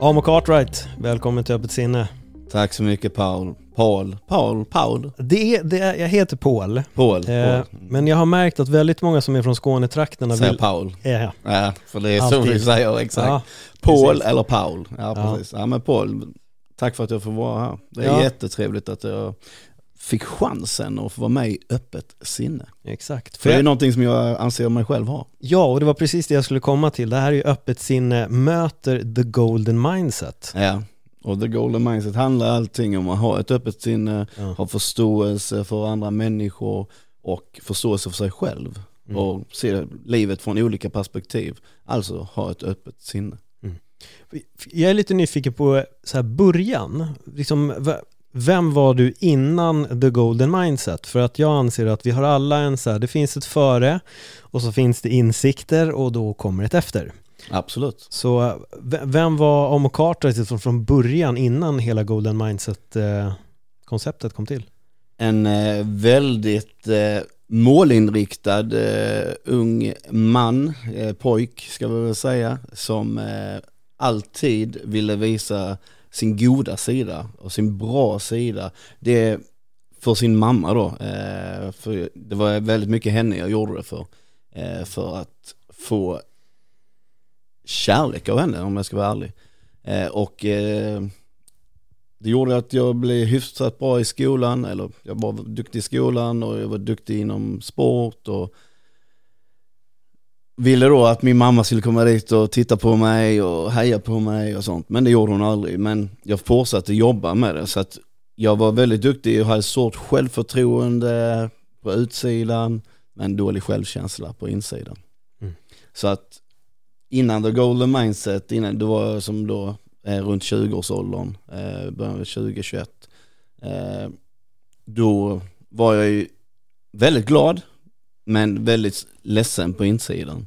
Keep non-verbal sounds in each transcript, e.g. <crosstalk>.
Amo Cartwright, välkommen till Öppet sinne. Tack så mycket Paul. Paul, Paul, Paul. Det är, det är, jag heter Paul, Paul, eh, Paul. men jag har märkt att väldigt många som är från Skånetrakterna Säger vill... Paul. Ja, Ja, för det är så Alltid. vi säger exakt. Ja, Paul precis. eller Paul. Ja, Ja. precis. Ja, men Paul, tack för att jag får vara här. Det är Ja. jättetrevligt att jag fick chansen att få vara med i öppet sinne. exakt. För det är någonting som jag anser mig själv ha. ja, och det var precis det jag skulle komma till. Det här är ju Öppet sinne möter the golden mindset. Ja. Och the golden mindset handlar allting om att ha ett öppet sinne, Ja. ha förståelse för andra människor och förståelse för sig själv. Mm. Och se livet från olika perspektiv. Alltså ha ett öppet sinne. Jag är lite nyfiken på så här början. Liksom, vem var du innan the golden mindset? För att jag anser att vi har alla en så här, det finns ett före och så finns det insikter och då kommer ett efter. Absolut. Så vem var Amo Cartwright från, från början innan hela golden mindset-konceptet kom till? en eh, väldigt eh, målinriktad eh, ung man, eh, pojk ska vi väl säga, som eh, alltid ville visa sin goda sida och sin bra sida. Det för sin mamma då, eh, för det var väldigt mycket henne jag gjorde det för. Eh, för att få kärlek av henne om jag ska vara ärlig. Eh, och eh, det gjorde att jag blev hyfsat bra i skolan, eller jag var duktig i skolan och jag var duktig inom sport och ville då att min mamma skulle komma dit och titta på mig och heja på mig och sånt. Men det gjorde hon aldrig. Men jag fortsatte jobba med det så att jag var väldigt duktig och hade stort självförtroende på utsidan men dålig självkänsla på insidan. Mm. Så att innan the golden mindset, innan, det var som då eh, runt 20-årsåldern, eh, början av 2021. Eh, då var jag ju väldigt glad men väldigt ledsen på insidan.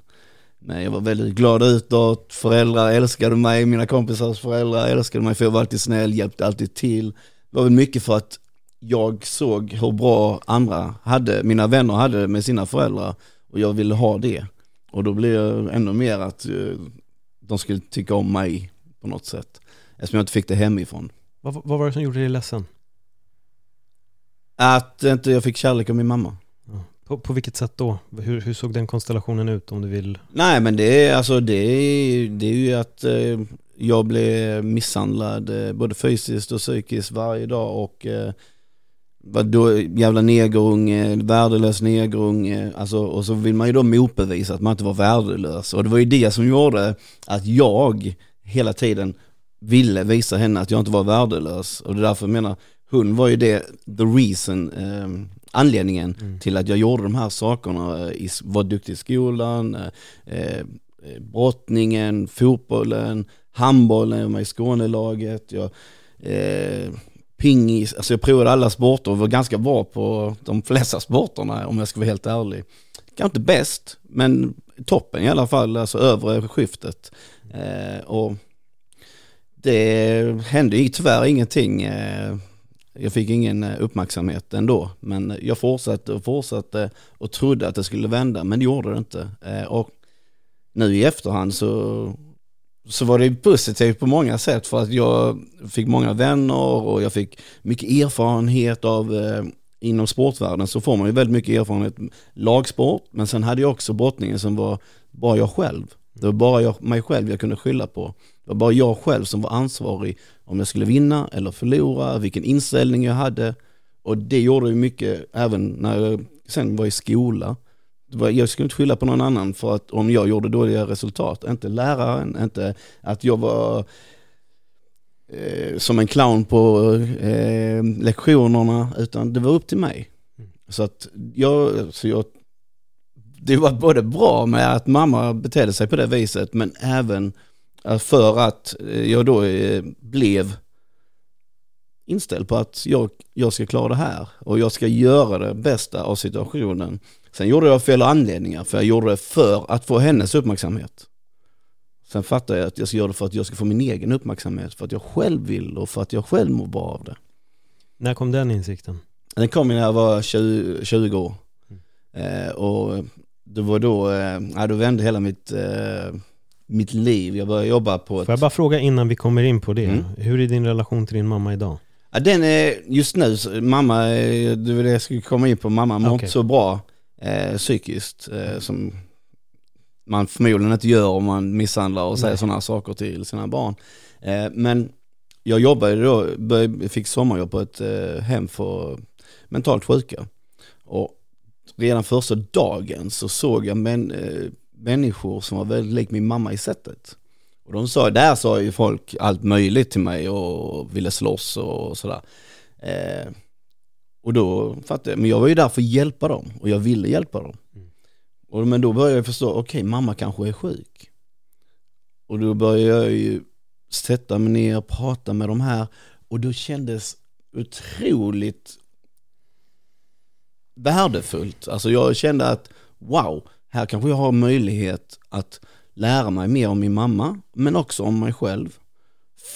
Men jag var väldigt glad utåt, föräldrar älskade mig, mina kompisars föräldrar älskade mig för jag var alltid snäll, hjälpte alltid till. Det var väl mycket för att jag såg hur bra andra hade, mina vänner hade det med sina föräldrar och jag ville ha det. Och då blev jag ännu mer att eh, de skulle tycka om mig på något sätt. Eftersom jag inte fick det hemifrån. Vad, vad var det som gjorde dig ledsen? Att inte jag fick kärlek av min mamma. På, på vilket sätt då? Hur, hur såg den konstellationen ut om du vill? Nej men det är alltså det är, det är ju att eh, jag blev misshandlad eh, både fysiskt och psykiskt varje dag och eh, då jävla negerunge, värdelös negerunge, alltså, och så vill man ju då motbevisa att man inte var värdelös och det var ju det som gjorde att jag hela tiden ville visa henne att jag inte var värdelös och det är därför jag menar, hon var ju det, the reason, eh, anledningen Mm. till att jag gjorde de här sakerna, eh, var duktig i skolan, eh, eh, brottningen, fotbollen, handbollen, jag var med i Skånelaget, jag, eh, pingis, alltså jag provade alla sporter och var ganska bra på de flesta sporterna om jag ska vara helt ärlig. Kanske inte bäst, men toppen i alla fall, alltså övre skiftet. Eh, och det hände ju tyvärr ingenting. Eh, jag fick ingen eh, uppmärksamhet ändå, men jag fortsatte och fortsatte och trodde att det skulle vända, men det gjorde det inte. Eh, och nu i efterhand så, så var det positivt på många sätt för att jag fick många vänner och jag fick mycket erfarenhet av eh, inom sportvärlden så får man ju väldigt mycket erfarenhet lagsport men sen hade jag också brottningen som var bara jag själv. Det var bara jag, mig själv jag kunde skylla på. Det var bara jag själv som var ansvarig om jag skulle vinna eller förlora, vilken inställning jag hade. Och det gjorde ju mycket även när jag sen var i skola. Var, jag skulle inte skylla på någon annan för att om jag gjorde dåliga resultat, inte läraren, inte att jag var eh, som en clown på eh, lektionerna, utan det var upp till mig. Så att jag, så jag, det var både bra med att mamma betedde sig på det viset, men även för att eh, jag då eh, blev inställd på att jag, jag ska klara det här och jag ska göra det bästa av situationen. Sen gjorde jag fel anledningar, för jag gjorde det för att få hennes uppmärksamhet. Sen fattar jag att jag ska göra det för att jag ska få min egen uppmärksamhet, för att jag själv vill och för att jag själv mår bra av det. När kom den insikten? Den kom när jag var 20, 20 år. Eh, och det var då, eh, då vände hela mitt, eh, mitt liv. Jag började jobba på ett... Får jag bara fråga innan vi kommer in på det, Mm. hur är din relation till din mamma idag? Ja, den är, just nu, mamma, det var det jag skulle komma in på, mamma mår Okej. inte så bra eh, psykiskt eh, som man förmodligen inte gör om man misshandlar och säger sådana saker till sina barn. Eh, men jag jobbade då, började, fick sommarjobb på ett eh, hem för mentalt sjuka. Och redan första dagen så såg jag män, eh, människor som var väldigt lik min mamma i sättet. Och de sa, där sa ju folk allt möjligt till mig och ville slåss och sådär. Eh, och då fattade jag, men jag var ju där för att hjälpa dem och jag ville hjälpa dem. Mm. Och, men då började jag förstå, okej mamma kanske är sjuk. Och då började jag ju sätta mig ner och prata med de här och då kändes otroligt värdefullt. Alltså jag kände att wow, här kanske jag har möjlighet att lära mig mer om min mamma, men också om mig själv.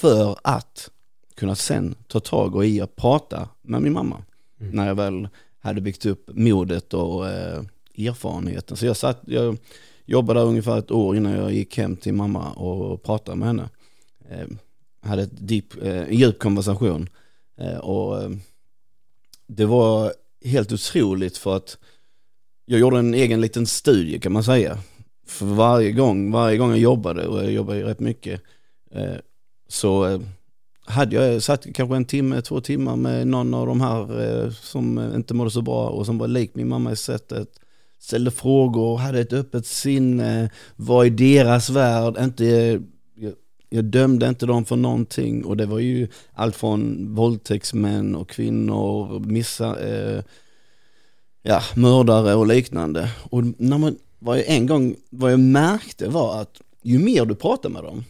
För att kunna sen ta tag och i att prata med min mamma. Mm. När jag väl hade byggt upp modet och eh, erfarenheten. Så jag, satt, jag jobbade ungefär ett år innan jag gick hem till mamma och pratade med henne. Eh, hade ett deep, eh, en djup konversation. Eh, och eh, det var helt otroligt för att jag gjorde en egen liten studie kan man säga. För varje gång, varje gång jag jobbade, och jag jobbade ju rätt mycket, eh, så eh, hade jag satt kanske en timme, två timmar med någon av de här eh, som inte mådde så bra och som var lik min mamma i sättet. Ställde frågor, hade ett öppet sinne, var i deras värld, inte, jag, jag dömde inte dem för någonting och det var ju allt från våldtäktsmän och kvinnor, missa, eh, ja, mördare och liknande. Och när man, vad jag en gång, vad jag märkte var att ju mer du pratar med dem,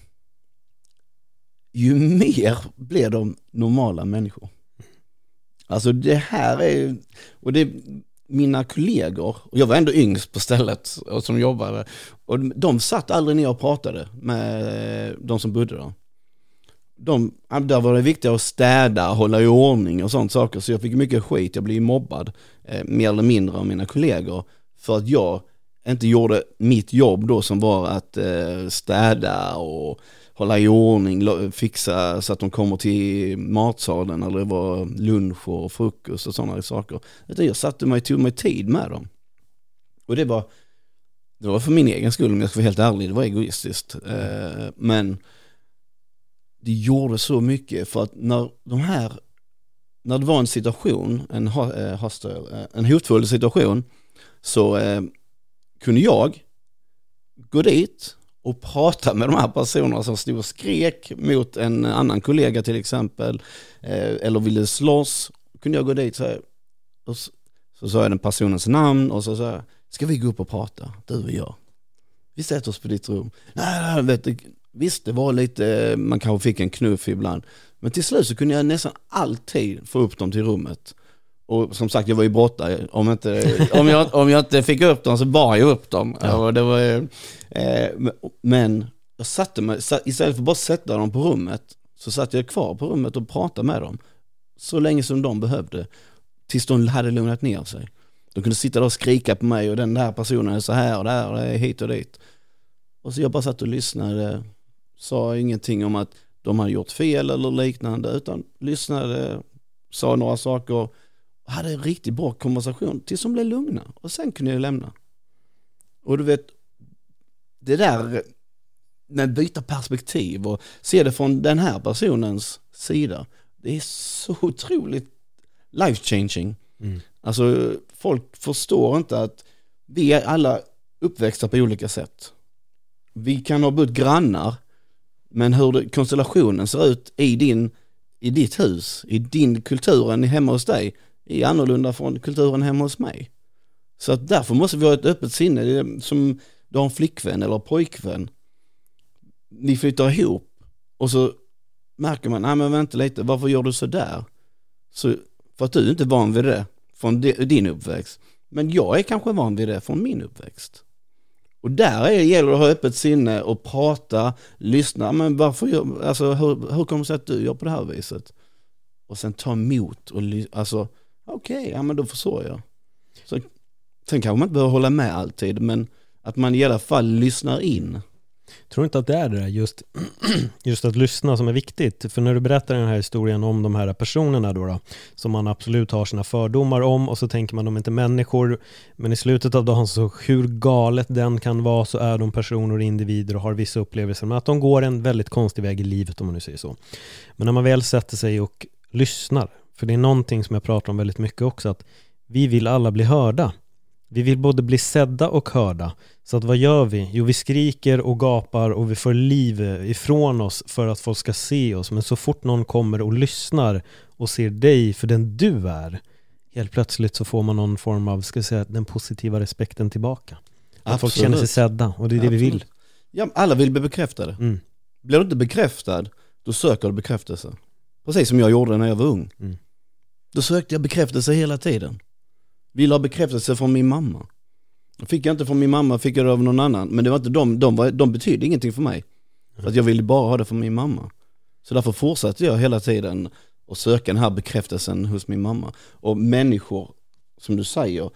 ju mer blir de normala människor. Alltså det här är, och det mina kollegor, och jag var ändå yngst på stället och som jobbade, och de satt aldrig ner och pratade med de som bodde där. De, där var det viktigt att städa, hålla i ordning och sånt saker, så jag fick mycket skit, jag blev mobbad eh, mer eller mindre av mina kollegor för att jag inte gjorde mitt jobb då som var att eh, städa och hålla i ordning, fixa så att de kommer till matsalen eller det var lunch och frukost och sådana saker. Utan jag satte mig, tog mig tid med dem. Och det var, det var för min egen skull om jag ska vara helt ärlig, det var egoistiskt. Eh, men det gjorde så mycket för att när de här, när det var en situation, en, eh, hostile, eh, en hotfull situation, så eh, kunde jag gå dit och prata med de här personerna som stod och skrek mot en annan kollega till exempel, eh, eller ville slåss, kunde jag gå dit så, här, och så, så sa jag den personens namn och så sa jag, ska vi gå upp och prata, du och jag? Vi sätter oss på ditt rum. Nej, nej, vet du, visst det var lite, eh, man kanske fick en knuff ibland, men till slut så kunde jag nästan alltid få upp dem till rummet. Och som sagt, jag var ju brottare. Om, inte, om, jag, om jag inte fick upp dem så bar jag upp dem. Ja. Och det var, eh, men jag satte mig, istället för att bara sätta dem på rummet, så satt jag kvar på rummet och pratade med dem. Så länge som de behövde. Tills de hade lugnat ner sig. De kunde sitta där och skrika på mig och den där personen är så här och där och hit och dit. Och så jag bara satt och lyssnade, sa ingenting om att de hade gjort fel eller liknande, utan lyssnade, sa några saker och hade en riktigt bra konversation tills de blev lugna och sen kunde jag lämna. Och du vet, det där med byta perspektiv och se det från den här personens sida, det är så otroligt life changing. Mm. Alltså folk förstår inte att vi är alla uppväxta på olika sätt. Vi kan ha bott grannar, men hur det, konstellationen ser ut i, din, i ditt hus, i din kulturen hemma hos dig, är annorlunda från kulturen hemma hos mig. Så att därför måste vi ha ett öppet sinne. Som du har en flickvän eller pojkvän. Ni flyttar ihop och så märker man, nej men vänta lite, varför gör du så där? Så, för att du är inte van vid det från din uppväxt. Men jag är kanske van vid det från min uppväxt. Och där är, gäller det att ha öppet sinne och prata, lyssna. Men varför gör, alltså hur, hur kommer det sig att du gör på det här viset? Och sen ta emot och alltså, okej, okay, ja men då förstår jag. Så, sen kanske man inte behöver hålla med alltid, men att man i alla fall lyssnar in. Tror inte att det är det där just, <clears throat> just att lyssna som är viktigt? För när du berättar den här historien om de här personerna då, då som man absolut har sina fördomar om och så tänker man de är inte människor men i slutet av dagen så hur galet den kan vara så är de personer och individer och har vissa upplevelser men att de går en väldigt konstig väg i livet om man nu säger så. Men när man väl sätter sig och lyssnar, för det är någonting som jag pratar om väldigt mycket också att vi vill alla bli hörda. Vi vill både bli sedda och hörda. Så att vad gör vi? Jo, vi skriker och gapar och vi får liv ifrån oss för att folk ska se oss. Men så fort någon kommer och lyssnar och ser dig för den du är, helt plötsligt så får man någon form av, ska jag säga, den positiva respekten tillbaka. Att folk känner sig sedda och det är det Absolut. vi vill. Ja, alla vill bli bekräftade. Mm. Blir du inte bekräftad, då söker du bekräftelse. Precis som jag gjorde när jag var ung. Mm. Då sökte jag bekräftelse hela tiden. Vill ha bekräftelse från min mamma. Fick jag inte från min mamma, fick jag det av någon annan. Men det var inte de, de, var, de betydde ingenting för mig. För att jag ville bara ha det från min mamma. Så därför fortsatte jag hela tiden att söka den här bekräftelsen hos min mamma. Och människor, som du säger,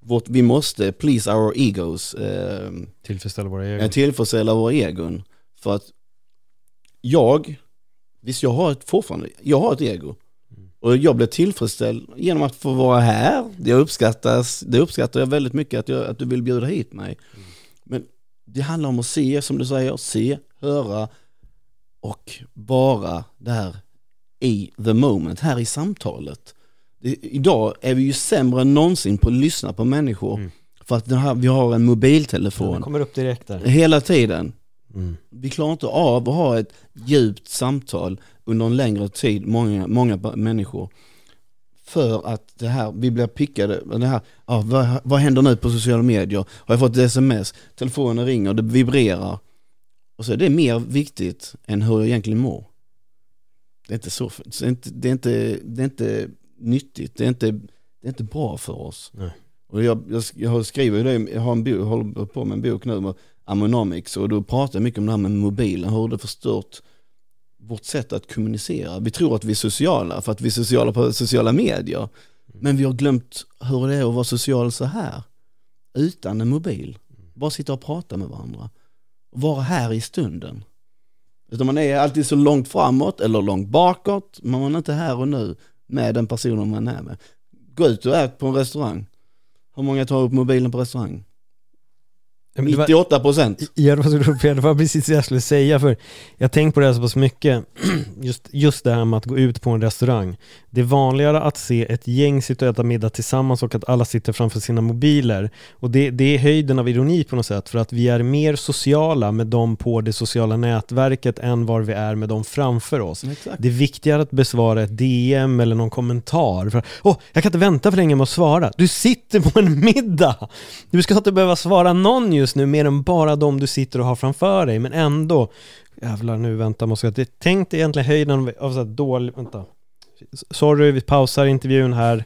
vårt, vi måste please our egos. Eh, tillfredsställa våra egon. tillfredsställa våra egon. För att jag, visst jag har ett, fortfarande, jag har ett ego. Och jag blev tillfredsställd genom att få vara här. Det uppskattas, det uppskattar jag väldigt mycket att, jag, att du vill bjuda hit mig. Mm. Men det handlar om att se, som du säger, se, höra och vara där i the moment, här i samtalet. Det, idag är vi ju sämre än någonsin på att lyssna på människor. Mm. För att här, vi har en mobiltelefon. Ja, kommer upp direkt där. Hela tiden. Mm. Vi klarar inte av att ha ett djupt samtal under en längre tid, många, många människor. För att det här, vi blir pickade, det här, ja, vad, vad händer nu på sociala medier? Har jag fått ett sms? Telefonen ringer, det vibrerar. Och så är det mer viktigt än hur jag egentligen mår. Det är inte så, det är inte, det är inte, det är inte nyttigt, det är inte, det är inte bra för oss. Nej. Och jag, jag, jag har skrivit det, jag har en bok, håller på med en bok nu Amonomics och då pratar jag mycket om det här med mobilen, hur det förstört vårt sätt att kommunicera. Vi tror att vi är sociala för att vi är sociala på sociala medier. Men vi har glömt hur det är att vara social så här. Utan en mobil. Bara sitta och prata med varandra. Vara här i stunden. Utan man är alltid så långt framåt eller långt bakåt, men man är inte här och nu med den personen man är med. Gå ut och ät på en restaurang. Hur många tar upp mobilen på restaurang? 98 procent. Ja, det var precis det jag skulle säga, för jag tänkt på det här så pass mycket. <clears throat> Just, just det här med att gå ut på en restaurang. Det är vanligare att se ett gäng sitta och äta middag tillsammans och att alla sitter framför sina mobiler. Och det, det är höjden av ironi på något sätt, för att vi är mer sociala med dem på det sociala nätverket än vad vi är med dem framför oss. Exakt. Det är viktigare att besvara ett DM eller någon kommentar. För, Åh, jag kan inte vänta för länge med att svara. Du sitter på en <laughs> middag! Du ska inte behöva svara någon just nu mer än bara de du sitter och har framför dig, men ändå Jävlar nu, vänta, måste jag... Tänk dig egentligen höjden av så här dålig... Vänta. Sorry, vi pausar intervjun här.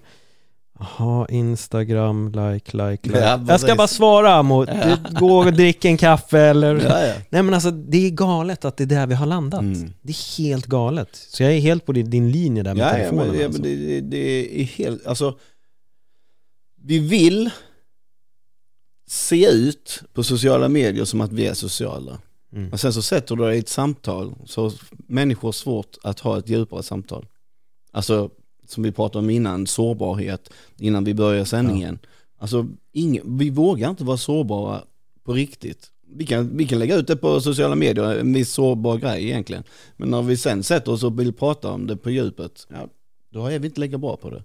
Jaha, Instagram, like, like, like. Ja, jag ska bara svara mot, ja. gå och dricka en kaffe eller... Ja. Nej men alltså, det är galet att det är där vi har landat. Mm. Det är helt galet. Så jag är helt på din, din linje där med ja, telefonen. Ja, men, alltså. men det, det, är helt, alltså... Vi vill se ut på sociala medier som att vi är sociala. Mm. Och sen så sätter du dig i ett samtal, så människor har svårt att ha ett djupare samtal. Alltså, som vi pratade om innan, sårbarhet, innan vi börjar sändningen. Ja. Alltså, ingen, vi vågar inte vara sårbara på riktigt. Vi kan, vi kan lägga ut det på sociala medier, en viss sårbar grej egentligen. Men när vi sen sätter oss och vill prata om det på djupet, ja, då är vi inte lika bra på det.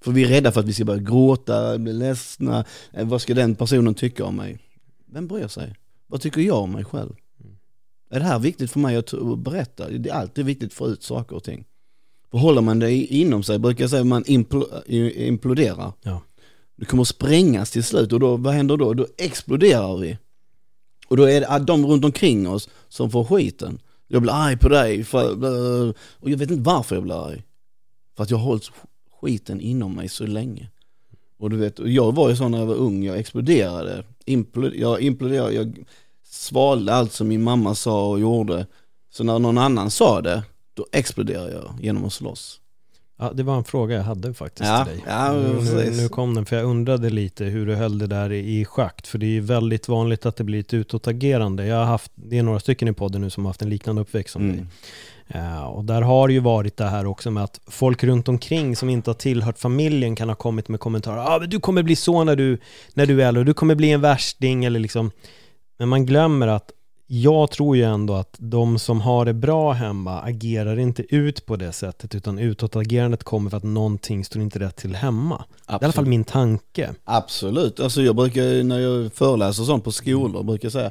För vi är rädda för att vi ska börja gråta, bli ledsna, eh, vad ska den personen tycka om mig? Vem bryr sig? Vad tycker jag om mig själv? Är det här viktigt för mig att berätta? Det är alltid viktigt att få ut saker och ting. För håller man det inom sig, brukar jag säga, man impl- imploderar. Ja. Det kommer att sprängas till slut och då, vad händer då? Då exploderar vi. Och då är det de runt omkring oss som får skiten. Jag blir arg på dig, för, och jag vet inte varför jag blir arg. För att jag har hållit skiten inom mig så länge. Och du vet, jag var ju sån när jag var ung, jag exploderade. Impl- jag imploderade, jag svalde allt som min mamma sa och gjorde. Så när någon annan sa det, då exploderade jag genom att slåss. Ja, det var en fråga jag hade faktiskt Ja, till dig. ja, nu, nu, kom den, för jag undrade lite hur du höll det där i, i schakt. För det är ju väldigt vanligt att det blir ett utåtagerande. Jag har haft, det är några stycken i podden nu som har haft en liknande uppväxt som Mm. dig. Eh, och där har ju varit det här också med att folk runt omkring som inte har tillhört familjen kan ha kommit med kommentarer. ah, men du kommer bli så när du, när du är äldre, du kommer bli en värsting eller liksom. Men man glömmer att jag tror ju ändå att de som har det bra hemma agerar inte ut på det sättet utan utåtagerandet kommer för att någonting står inte rätt till hemma. Det är i alla fall min tanke. Absolut, alltså jag brukar när jag föreläser sånt på skolor brukar jag säga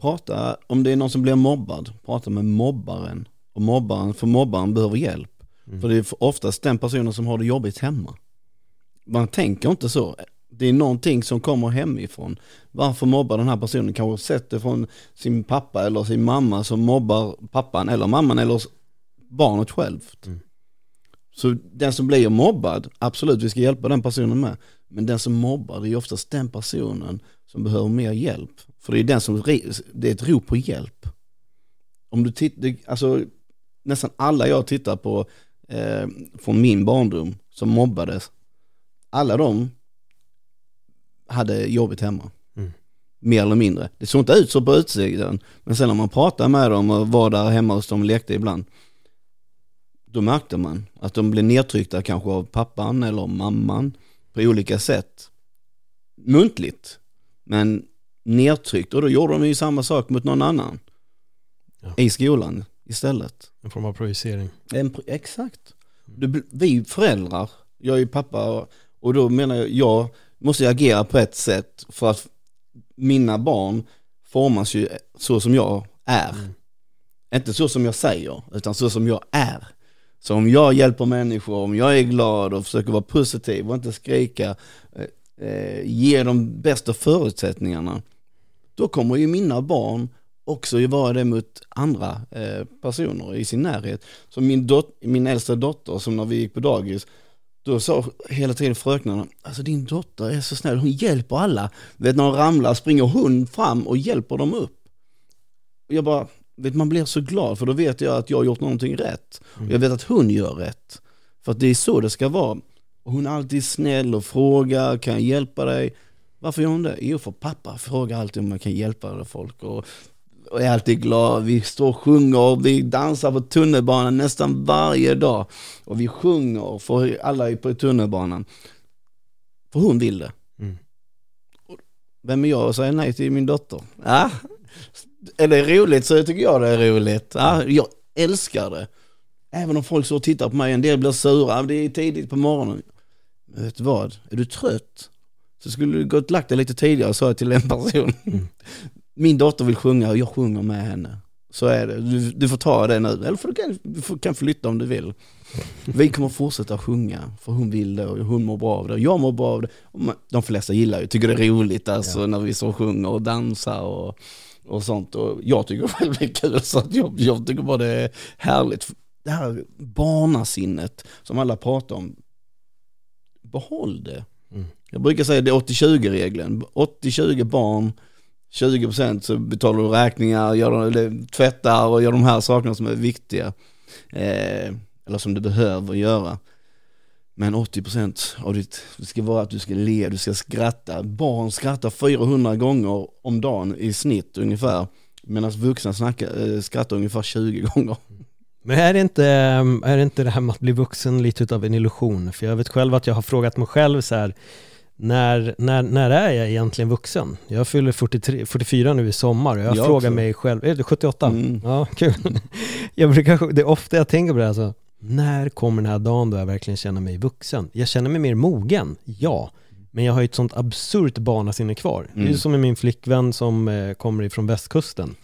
Prata, om det är någon som blir mobbad, prata med mobbaren. Och mobbaren, för mobbaren behöver hjälp. Mm. För det är oftast den personen som har det jobbigt hemma. Man tänker inte så. Det är någonting som kommer hemifrån. Varför mobbar den här personen? Kanske sett det från sin pappa eller sin mamma som mobbar pappan eller mamman eller barnet självt. Mm. Så den som blir mobbad, absolut vi ska hjälpa den personen med. Men den som mobbar, det är oftast den personen som behöver mer hjälp. För det är den som, det är ett rop på hjälp. Om du tittar, alltså nästan alla jag tittar på eh, från min barndom som mobbades, alla de hade jobbigt hemma. Mm. Mer eller mindre. Det såg inte ut så på utsidan, men sen när man pratade med dem och var där hemma hos dem och lekte ibland, då märkte man att de blev nedtryckta kanske av pappan eller mamman på olika sätt. Muntligt, men nedtryckt och då gjorde de ju samma sak mot någon annan. Ja. I skolan istället. En form av projicering. En, exakt. Det, bl- vi föräldrar, jag är ju pappa och, och då menar jag, jag måste agera på ett sätt för att mina barn formas ju så som jag är. Mm. Inte så som jag säger, utan så som jag är. Så om jag hjälper människor, om jag är glad och försöker vara positiv och inte skrika, eh, eh, ge de bästa förutsättningarna, då kommer ju mina barn också ju vara det mot andra eh, personer i sin närhet. Så min, dot- min äldsta dotter, som när vi gick på dagis, då sa hela tiden fröknarna, alltså din dotter är så snäll, hon hjälper alla. Vet när hon ramlar springer hon fram och hjälper dem upp. Och jag bara, vet man blir så glad för då vet jag att jag har gjort någonting rätt. Mm. jag vet att hon gör rätt. För att det är så det ska vara. Hon är alltid snäll och frågar, kan jag hjälpa dig? Varför gör hon det? Jo, för pappa frågar alltid om man kan hjälpa folk. Och, och är alltid glad. Vi står och sjunger och vi dansar på tunnelbanan nästan varje dag. Och vi sjunger för alla på tunnelbanan. För hon vill det. Mm. Vem är jag att säga nej till min dotter? Ja. Är det roligt så tycker jag det är roligt. Ja, jag älskar det. Även om folk så tittar på mig, en del blir sura, det är tidigt på morgonen. Men vet du vad? Är du trött? Så skulle du gått och lagt dig lite tidigare, sa jag till en person. Mm. Min dotter vill sjunga och jag sjunger med henne. Så är det. Du, du får ta det nu. Eller för du kan, du kan flytta om du vill. Vi kommer fortsätta sjunga, för hon vill det och hon mår bra av det. Jag mår bra av det. De flesta gillar ju, tycker det är roligt alltså Ja. när vi så sjunger och dansar och, och sånt. Och jag tycker själv det är kul, så att jag, jag tycker bara det är härligt. Det här barnasinnet som alla pratar om, behåll det. Mm. Jag brukar säga det är 80-20-regeln. 80-20 barn, 20% så betalar du räkningar, gör eller tvättar och gör de här sakerna som är viktiga. Eh, eller som du behöver göra. Men 80% av ditt, det ska vara att du ska le, du ska skratta. Barn skrattar 400 gånger om dagen i snitt ungefär. Medan vuxna snackar, eh, skrattar ungefär 20 gånger. Men är det, inte, eh, är det inte det här med att bli vuxen lite utav en illusion? För jag vet själv att jag har frågat mig själv så här, när, när, när är jag egentligen vuxen? Jag fyller 43, 44 nu i sommar och jag, Jag frågar också. mig själv, är det 78? Mm. Ja, kul. <laughs> Jag brukar, det är ofta jag tänker på det här, alltså, när kommer den här dagen då jag verkligen känner mig vuxen? Jag känner mig mer mogen, ja. Men jag har ju ett sånt absurt barnasinne kvar. Det är Mm. som med min flickvän som eh, kommer ifrån västkusten.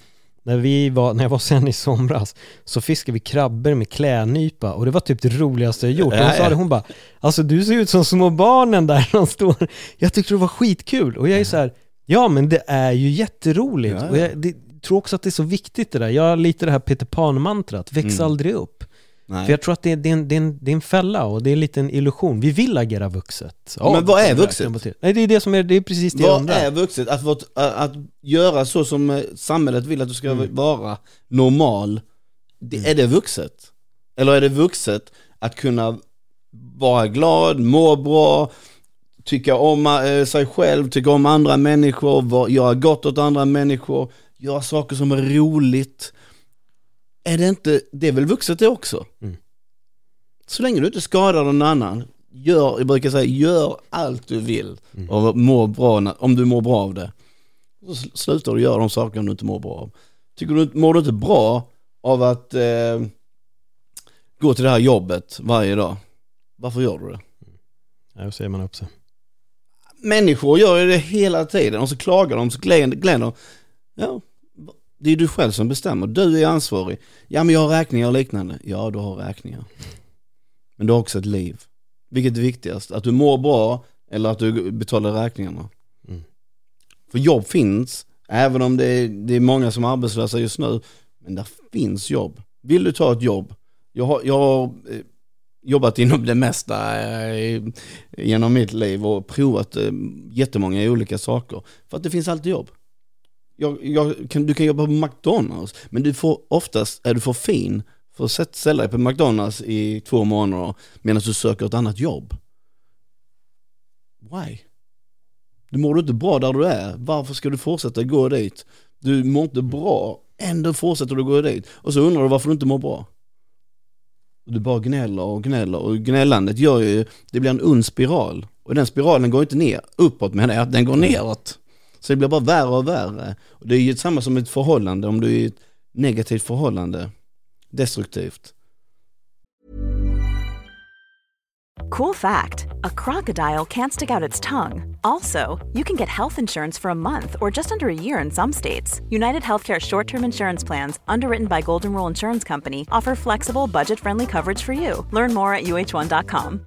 När, vi var, när jag var sen i somras så fiskade vi krabbor med klädnypa och det var typ det roligaste jag gjort. Hon sa det, hon bara Alltså du ser ut som små barnen där de står. Jag tyckte det var skitkul och jag är så här Ja men det är ju jätteroligt Ja, ja. och jag det, tror också att det är så viktigt det där. Jag har lite det här Peter Pan-mantrat, väx Mm. aldrig upp. Nej. För jag tror att det är, det, är en, det, är en, det är en fälla och det är en liten illusion. Vi vill agera vuxet. Men vad är vuxet? Nej det är det som är, det är precis det jag Vad undrar. är vuxet? Att, vara- att göra så som eh, samhället vill att du ska Mm. vara normal, det, är det vuxet? Eller är det vuxet att kunna vara glad, må bra, tycka om eh, sig själv, tycka om andra människor, göra gott åt andra människor, göra saker som är roligt. Är det inte, det är väl vuxet det också? Mm. Så länge du inte skadar någon annan, gör, jag brukar säga, gör allt du vill Mm. och må bra, om du mår bra av det. Så sl- slutar du göra de saker du inte mår bra av. Tycker du, mår du inte bra av att eh, gå till det här jobbet varje dag? Varför gör du det? Ja, då säger man upp sig. Människor gör ju det hela tiden och så klagar de, så gnäller. Ja, det är du själv som bestämmer. Du är ansvarig. Ja, men jag har räkningar och liknande. Ja, du har räkningar. Men du har också ett liv. Vilket är viktigast? Att du mår bra eller att du betalar räkningarna? Mm. För jobb finns, även om det är, det är många som är arbetslösa just nu. Men där finns jobb. Vill du ta ett jobb? Jag har, jag har eh, jobbat inom det mesta eh, genom mitt liv och provat eh, jättemånga olika saker. För att det finns alltid jobb. Jag, jag, kan, du kan jobba på McDonalds, men du får oftast, är du för fin för att ställa dig på McDonalds i två månader medan du söker ett annat jobb. Why? Du mår du inte bra där du är, varför ska du fortsätta gå dit? Du mår inte bra, ändå fortsätter du gå dit. Och så undrar du varför du inte mår bra. Och du bara gnäller och gnäller och gnällandet gör ju, det blir en ond spiral. Och den spiralen går inte ner, uppåt menar jag, den går neråt. Så det blir bara värre och värre. Och det är ju samma som ett förhållande, om du är i ett negativt förhållande, destruktivt. Cool fact a crocodile can't stick out its tongue. Also, you can get health insurance for a month or just under a year in some states. United Healthcare short term insurance plans, underwritten by Golden Rule Insurance Company, offer flexible, budget friendly coverage for you. Learn more at uh1.com.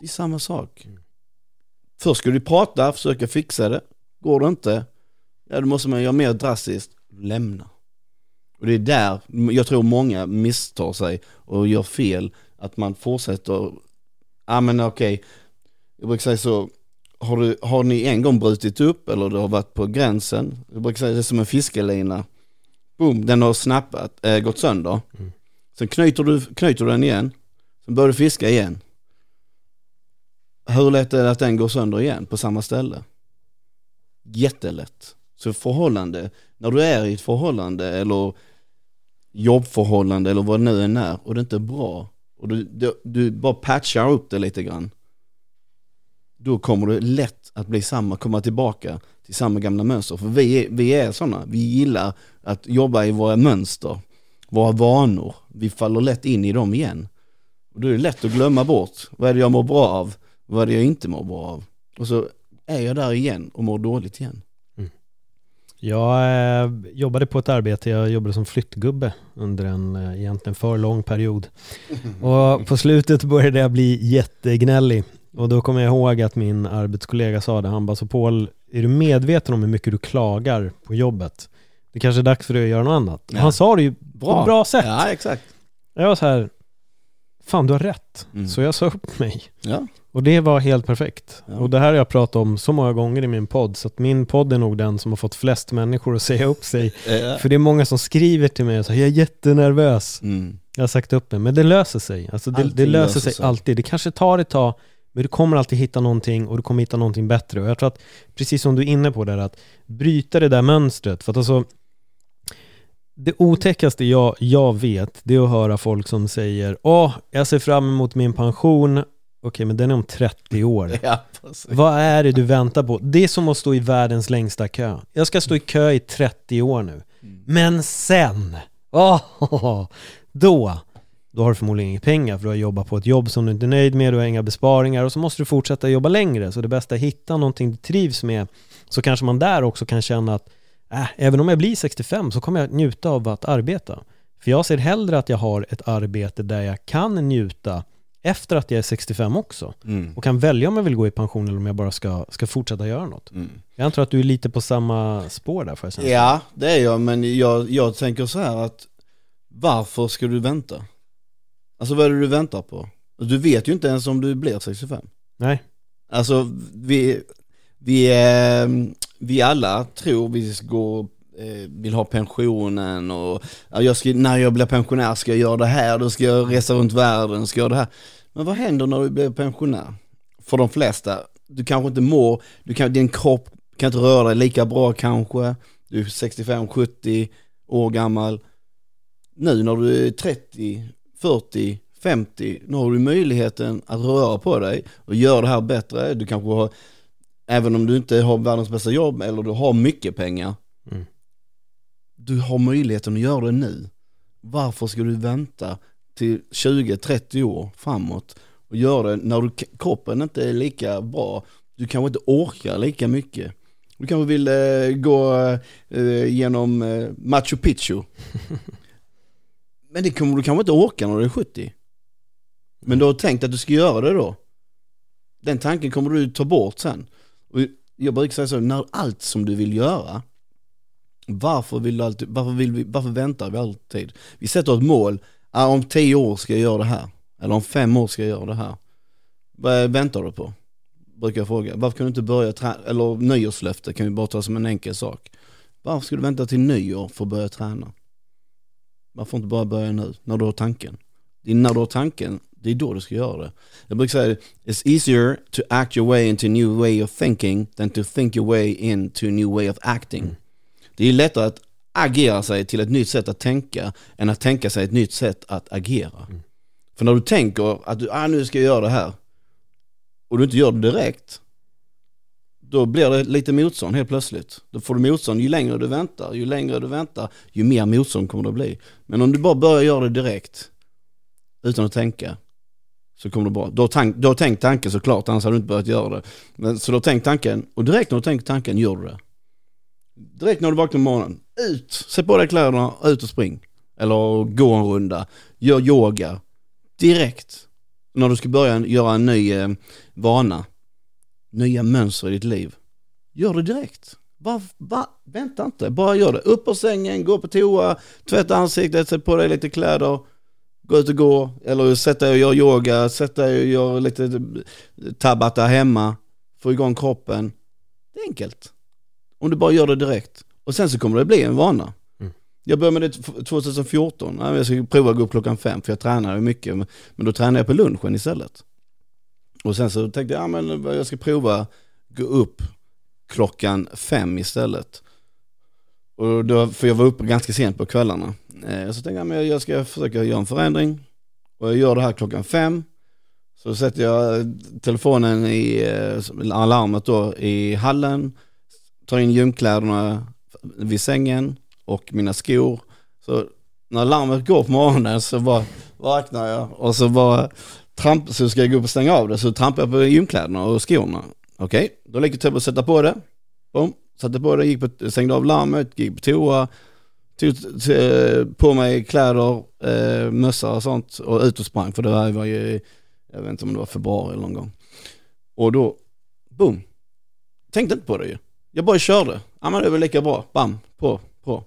Det är samma sak. Först ska du prata, försöka fixa det. Går det inte, ja då måste man göra mer drastiskt, lämna. Och det är där jag tror många misstar sig och gör fel. Att man fortsätter, ja ah, men okej, jag brukar säga så, har, du, har ni en gång brutit upp eller du har varit på gränsen, jag brukar säga det är som en fiskelina. Boom, den har snappat, äh, gått sönder. Mm. Sen knyter du, knyter du den igen, sen börjar du fiska igen. Hur lätt är det att den går sönder igen på samma ställe? Jättelätt. Så förhållande, när du är i ett förhållande eller jobbförhållande eller vad det nu än är och det inte är bra och du, du, du bara patchar upp det lite grann. Då kommer du lätt att bli samma, komma tillbaka till samma gamla mönster. För vi är, vi är sådana, vi gillar att jobba i våra mönster, våra vanor. Vi faller lätt in i dem igen. Och då är det lätt att glömma bort, vad är det jag mår bra av, vad är det jag inte mår bra av. Och så är jag där igen och mår dåligt igen. Jag eh, jobbade på ett arbete, jag jobbade som flyttgubbe under en eh, egentligen för lång period. <laughs> Och på slutet började jag bli jättegnällig. Och då kommer jag ihåg att min arbetskollega sa det, han bara så Paul, är du medveten om hur mycket du klagar på jobbet? Det kanske är dags för dig att göra något annat. Ja. Han sa det ju på ett bra sätt. Ja, exakt. Jag var så här, fan du har rätt. Mm. Så jag sa upp mig. Ja. Och det var helt perfekt. Ja. Och det här har jag pratat om så många gånger i min podd, så att min podd är nog den som har fått flest människor att säga upp sig. <laughs> Ja. För det är många som skriver till mig och säger jag är jättenervös. Mm. Jag har sagt upp mig, men det löser sig. Alltså det, det löser löser sig, sig. alltid. Det kanske tar ett tag, Men du kommer alltid hitta någonting och du kommer hitta någonting bättre. Och jag tror att, precis som du är inne på där, att bryta det där mönstret. För att alltså, det otäckaste jag, jag vet, det är att höra folk som säger Åh, jag ser fram emot min pension Okej, men den är om 30 år. <laughs> Ja. Vad är det du väntar på? Det är som att stå i världens längsta kö. Jag ska stå i kö i 30 år nu. Men sen, åh, då, då har du förmodligen inga pengar för du har jobbat på ett jobb som du inte är nöjd med, du har inga besparingar och så måste du fortsätta jobba längre. Så det bästa är att hitta någonting du trivs med så kanske man där också kan känna att äh, även om jag blir 65 så kommer jag njuta av att arbeta. För jag ser hellre att jag har ett arbete där jag kan njuta efter att jag är 65 också Mm. och kan välja om jag vill gå i pension eller om jag bara ska, ska fortsätta göra något. Mm. Jag antar att du är lite på samma spår där får jag säga. Ja, det är jag, men jag, jag tänker så här att varför ska du vänta? Alltså vad är det du väntar på? Du vet ju inte ens om du blir 65. Nej. Alltså vi, vi, vi alla tror vi ska gå, eh, vill ha pensionen och ja, jag ska, när jag blir pensionär ska jag göra det här, då ska jag resa runt världen, ska jag göra det här. Men vad händer när du blir pensionär? För de flesta, du kanske inte mår, du kan, din kropp kan inte röra dig lika bra kanske, du är 65-70 år gammal. Nu när du är 30, 40, 50, nu har du möjligheten att röra på dig och göra det här bättre. Du kanske har, även om du inte har världens bästa jobb eller du har mycket pengar, Mm. du har möjligheten att göra det nu. Varför ska du vänta till 20-30 år framåt och göra det när du, kroppen inte är lika bra? Du kanske inte orkar lika mycket. Du kanske vill eh, gå eh, genom eh, Machu Picchu. <laughs> Men det kommer du kanske inte orka när du är 70. Men du har tänkt att du ska göra det då. Den tanken kommer du ta bort sen. Och jag brukar säga så, när allt som du vill göra, varför, vill du alltid, varför, vill vi, varför väntar vi alltid? Vi sätter ett mål, ah, om tio år ska jag göra det här. Eller om fem år ska jag göra det här. Vad väntar du på? Brukar jag fråga. Varför kan du inte börja träna, eller nyårslöfte kan vi bara ta som en enkel sak. Varför ska du vänta till nyår för att börja träna? Varför inte bara börja nu, när du har tanken? Det är när du har tanken, det är då du ska göra det. Jag brukar säga, it's easier to act your way into a new way of thinking than to think your way into a new way of acting. Det är lättare att agera sig till ett nytt sätt att tänka än att tänka sig ett nytt sätt att agera. För när du tänker att du, ah, nu ska jag göra det här och du inte gör det direkt, då blir det lite motstånd helt plötsligt. Då får du motstånd ju längre du väntar, ju längre du väntar, ju mer motstånd kommer det att bli. Men om du bara börjar göra det direkt, utan att tänka, så kommer det bra. Du har, tank, du har tänkt tanken såklart, annars hade du inte börjat göra det. Men, så du har tänkt tanken, och direkt när du tänkt tanken gör du det. Direkt när du vaknar på morgonen, ut, sätt på dig kläderna, ut och spring. Eller gå en runda, gör yoga. Direkt. När du ska börja göra en ny eh, vana, nya mönster i ditt liv. Gör det direkt. Va, va, vänta inte, bara gör det. Upp på sängen, gå på toa, tvätta ansiktet, sätt på dig lite kläder, gå ut och gå, eller sätt dig och gör yoga, sätt dig och gör lite tabata hemma, få igång kroppen. Det är enkelt. Om du bara gör det direkt. Och sen så kommer det bli en vana. Mm. Jag började med det 2014, Ja, jag ska prova att gå upp klockan fem för jag tränar ju mycket, men men då tränar jag på lunchen istället. Och sen så tänkte jag, ja men jag ska prova gå upp klockan fem istället. Och då, för jag var uppe ganska sent på kvällarna. Eh, så tänkte jag, men jag ska försöka göra en förändring. Och jag gör det här klockan fem. Så sätter jag telefonen i eh, alarmet då i hallen. Tar in gymkläderna vid sängen och mina skor. Så när larmet går på morgonen så bara vaknar jag och så bara tramp, så ska jag gå upp och stänga av det så trampar jag på gymkläderna och skorna. Okej, då lägger jag till att sätta på det. Boom, satte på det, gick på, stängde av larmet, gick på toa, tog t- på mig kläder, eh, mössa och sånt och ut och sprang för det här var ju, jag vet inte om det var februari eller någon gång. Och då, boom, tänkte inte på det ju. Jag bara körde. Ja men det är väl lika bra, bam, på, på.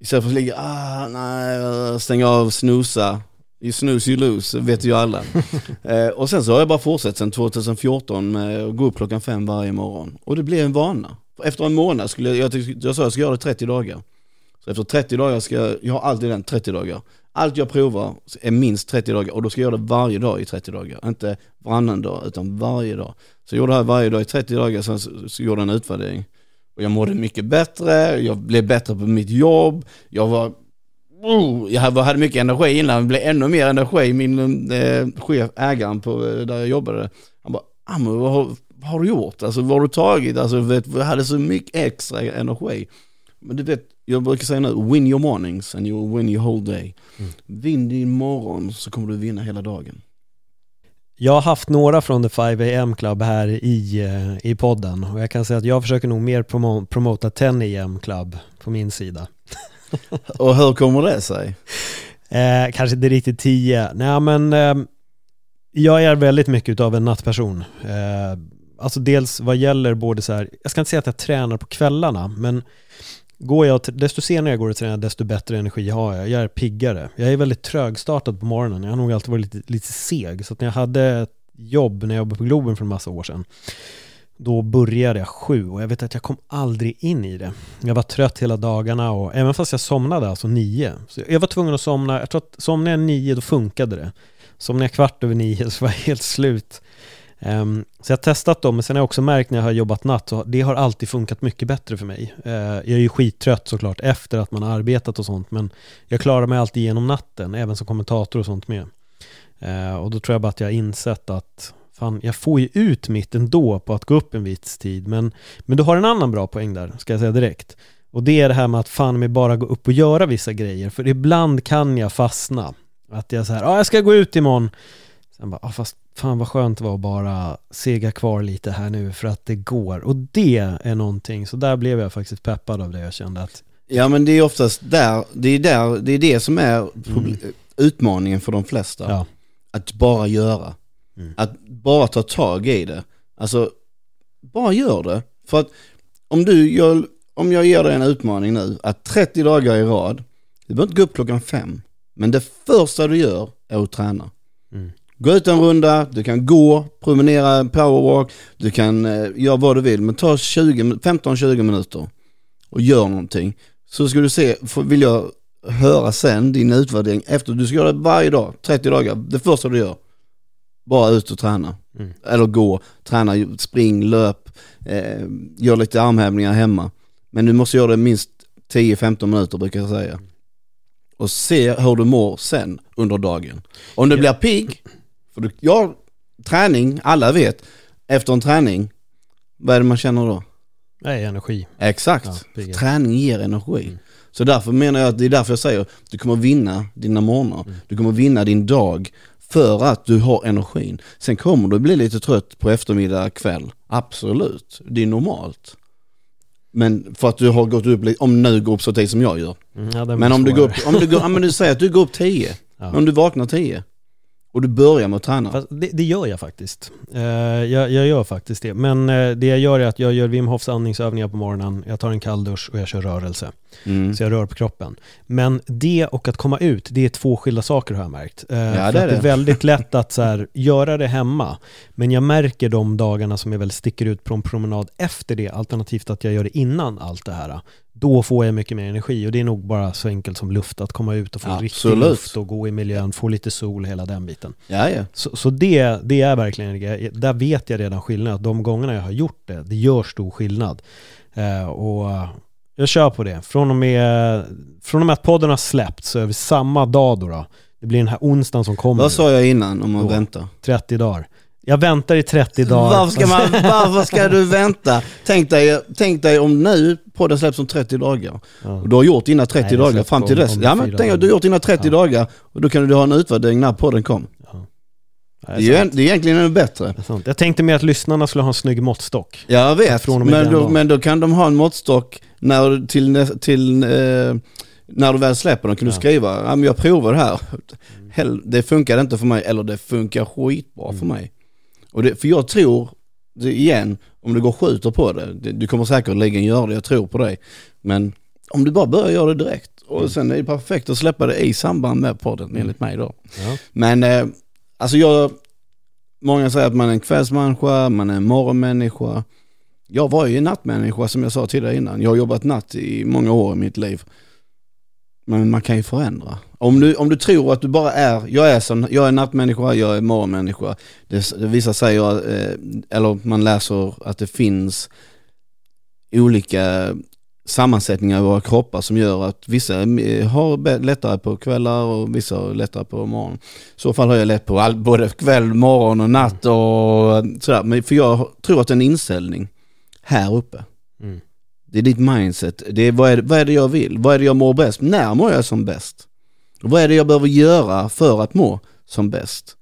Istället för att ligga, ah nej, stänga av, snusa. You snooze you lose, vet ju alla. <laughs> eh, och sen så har jag bara fortsatt sedan 2014 med att gå upp klockan fem varje morgon. Och det blev en vana. Efter en månad skulle jag, jag, jag sa jag ska göra det 30 dagar. Så efter 30 dagar ska jag, jag har alltid den 30 dagar. allt jag provar är minst 30 dagar och då ska jag göra det varje dag i 30 dagar. Inte varannan dag utan varje dag. Så jag gjorde det här varje dag i 30 dagar, sen så, så gjorde jag en utvärdering. Och jag mådde mycket bättre, jag blev bättre på mitt jobb, jag var Oh, jag hade mycket energi innan, det blev ännu mer energi. Min eh, chef, ägaren på, eh, där jag jobbade, han bara, vad, har, vad har du gjort? Alltså vad har du tagit? Alltså vet, jag hade så mycket extra energi. Men du vet, jag brukar säga nu, win your mornings and you win your whole day. Mm. Vinn din morgon så kommer du vinna hela dagen. Jag har haft några från The 5 AM Club här i, eh, i podden och jag kan säga att jag försöker nog mer promo promota 10 AM Club på min sida. <laughs> och hur kommer det sig? Eh, kanske inte riktigt 10. Nej men eh, jag är väldigt mycket av en nattperson. Eh, alltså dels vad gäller både så här, jag ska inte säga att jag tränar på kvällarna, men går jag, desto senare jag går och tränar, desto bättre energi har jag. Jag är piggare. Jag är väldigt trögstartad på morgonen. Jag har nog alltid varit lite, lite seg. Så att när jag hade ett jobb, när jag jobbade på Globen för en massa år sedan, då började jag sju och jag vet att jag kom aldrig in i det. Jag var trött hela dagarna och även fast jag somnade alltså nio. Så jag var tvungen att somna, jag tror att somnade jag nio då funkade det. Somnade jag kvart över nio <laughs> så var jag helt slut. Ehm, så jag har testat dem, men sen har jag också märkt när jag har jobbat natt, så det har alltid funkat mycket bättre för mig. Eh, jag är ju skittrött såklart efter att man har arbetat och sånt, men jag klarar mig alltid genom natten, även som kommentator och sånt med. Eh, och då tror jag bara att jag har insett att fan, jag får ju ut mitt ändå på att gå upp en viss tid, men, men du har en annan bra poäng där, ska jag säga direkt. Och det är det här med att fan mig bara gå upp och göra vissa grejer, för ibland kan jag fastna. Att jag säger, ja ah, jag ska gå ut imorgon, Sen bara, ah, fast fan vad skönt det var att bara sega kvar lite här nu för att det går. Och det är någonting, så där blev jag faktiskt peppad av det. Jag kände att... Ja men det är oftast där, det är, där, det, är det som är mm. utmaningen för de flesta. Ja. Att bara göra. Mm. Att bara ta tag i det. Alltså, bara gör det. För att om du gör, om jag ger dig en utmaning nu, att 30 dagar i rad, du behöver inte gå upp klockan fem, men det första du gör är att träna. Mm. Gå ut en runda, du kan gå, promenera, powerwalk, du kan eh, göra vad du vill. Men ta 15-20 minuter och gör någonting. Så ska du se, vill jag höra sen din utvärdering efter, du ska göra det varje dag, 30 dagar. Det första du gör, bara ut och träna. Mm. Eller gå, träna, spring, löp, eh, gör lite armhävningar hemma. Men du måste göra det minst 10-15 minuter brukar jag säga. Och se hur du mår sen under dagen. Om du blir pigg, för du, ja, träning, alla vet, efter en träning, vad är det man känner då? Nej, energi. Exakt. Ja, träning ger energi. Mm. Så därför menar jag att det är därför jag säger, du kommer vinna dina morgnar, mm. du kommer vinna din dag för att du har energin. Sen kommer du bli lite trött på eftermiddag, kväll. Absolut, det är normalt. Men för att du har gått upp, om nu går upp så tid som jag gör. Mm, ja, men om du går upp, om du, går, ja, men du säger att du går upp 10, <laughs> ja. om du vaknar 10. Och du börjar med att träna? Det, det, gör jag faktiskt. Uh, jag, jag, gör faktiskt det. Men uh, det jag gör är att jag gör Wim Hofs andningsövningar på morgonen, jag tar en kalldusch och jag kör rörelse. Mm. Så jag rör på kroppen. Men det och att komma ut, det är två skilda saker har jag märkt. Uh, ja, för det, är det. det är väldigt <laughs> lätt att så här, göra det hemma. Men jag märker de dagarna som jag väl sticker ut på en promenad efter det, alternativt att jag gör det innan allt det här då får jag mycket mer energi och det är nog bara så enkelt som luft, att komma ut och få Absolut. riktig luft och gå i miljön, få lite sol, hela den biten. Ja, ja. Så, så det, det är verkligen, där vet jag redan skillnad, de gångerna jag har gjort det, det gör stor skillnad. Eh, och jag kör på det. Från och, med, från och med att podden har släppts så är vi samma dag då, då. Det blir den här onsdagen som kommer. Vad sa jag innan om man väntar? 30 dagar. Jag väntar i 30 dagar. Varför ska, man, <laughs> varför ska du vänta? Tänk dig, tänk dig om nu podden släpps om 30 dagar. Ja. Och du har gjort dina 30 Nej, dagar fram till dess. Ja men tänk dig, du har gjort dina 30 ja. dagar och då kan du ha en utvärdering när podden kom. Ja. Det, är det, är, det är egentligen ännu bättre. Jag tänkte mer att lyssnarna skulle ha en snygg måttstock. Jag vet, men då, men då kan de ha en måttstock när, till, till eh, när du väl släpper den kan du skriva, ja men jag provar det här. Det funkar inte för mig, eller det funkar skitbra mm. för mig. Och det, för jag tror, det, igen, om du går och skjuter på det, det, du kommer säkerligen göra det, jag tror på dig. Men om du bara börjar göra det direkt och mm. sen är det perfekt att släppa det i samband med podden mm. enligt mig då. Ja. Men eh, alltså jag, många säger att man är en kvällsmänniska, man är en morgonmänniska. Jag var ju en nattmänniska som jag sa tidigare innan. Jag har jobbat natt i många år i mitt liv. Men man kan ju förändra. Om du, om du tror att du bara är, jag är, sån, jag är nattmänniska, jag är morgonmänniska. Det, det visar sig, eh, eller man läser att det finns olika sammansättningar i våra kroppar som gör att vissa har lättare på kvällar och vissa har lättare på morgon. I så fall har jag lätt på all, både kväll, morgon och natt och sådär. Men för jag tror att det är en inställning här uppe. Mm. Det är ditt mindset. Det är vad, är, vad är det jag vill? Vad är det jag mår bäst? När mår jag som bäst? Vad är det jag behöver göra för att må som bäst?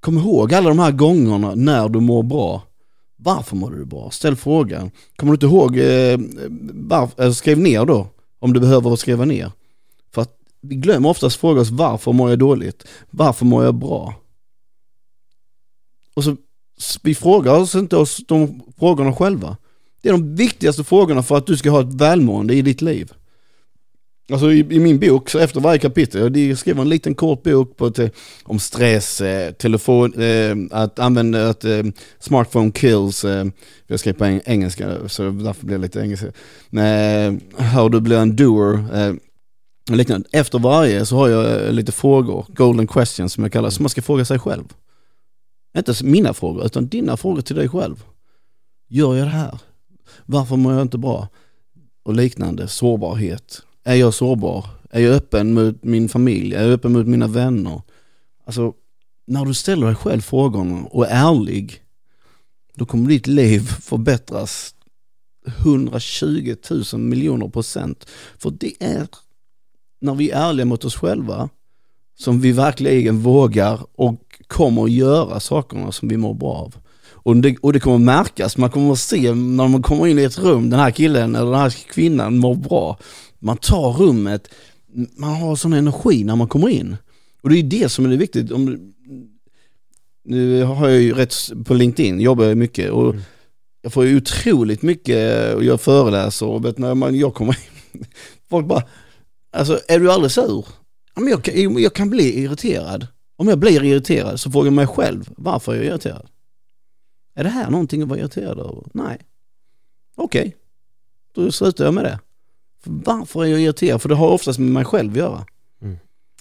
Kom ihåg alla de här gångerna när du mår bra. Varför mår du bra? Ställ frågan. Kommer du inte ihåg, eh, varför, eh, skriv ner då, om du behöver skriva ner. För att vi glömmer oftast fråga oss varför mår jag dåligt? Varför mår jag bra? Och så, vi frågar oss inte oss de frågorna själva. Det är de viktigaste frågorna för att du ska ha ett välmående i ditt liv. Alltså i, i, min bok, så efter varje kapitel, jag skriver en liten kort bok på te, eh, om stress, eh, telefon, eh, att använda, att eh, smartphone kills, eh, jag skrev på eng engelska så därför blir det lite engelska. hur eh, du blir en doer, eh, liknande. Efter varje så har jag eh, lite frågor, golden questions som jag kallar, som man ska fråga sig själv. Inte mina frågor, utan dina frågor till dig själv. Gör jag det här? Varför mår jag inte bra? Och liknande, sårbarhet är jag sårbar? Är jag öppen mot min familj? Är jag öppen mot mina vänner? Alltså, när du ställer dig själv frågorna och är ärlig, då kommer ditt liv förbättras 120 000 miljoner procent. För det är när vi är ärliga mot oss själva som vi verkligen vågar och kommer att göra sakerna som vi mår bra av. Och det, och det kommer märkas, man kommer att se när man kommer in i ett rum, den här killen eller den här kvinnan mår bra man tar rummet, man har sån energi när man kommer in. Och det är det som är det viktigt. Om, nu har jag ju rätt på LinkedIn, jobbar jag mycket och mm. jag får ju otroligt mycket och jag föreläser och vet när man, jag kommer in, <laughs> folk bara, alltså är du aldrig sur? Ja, men jag, kan, jag kan bli irriterad. Om jag blir irriterad så frågar jag mig själv, varför är jag irriterad? Är det här någonting att vara irriterad över? Nej. Okej, okay. då slutar jag med det. Varför är jag irriterad? För det har oftast med mig själv att göra. Mm.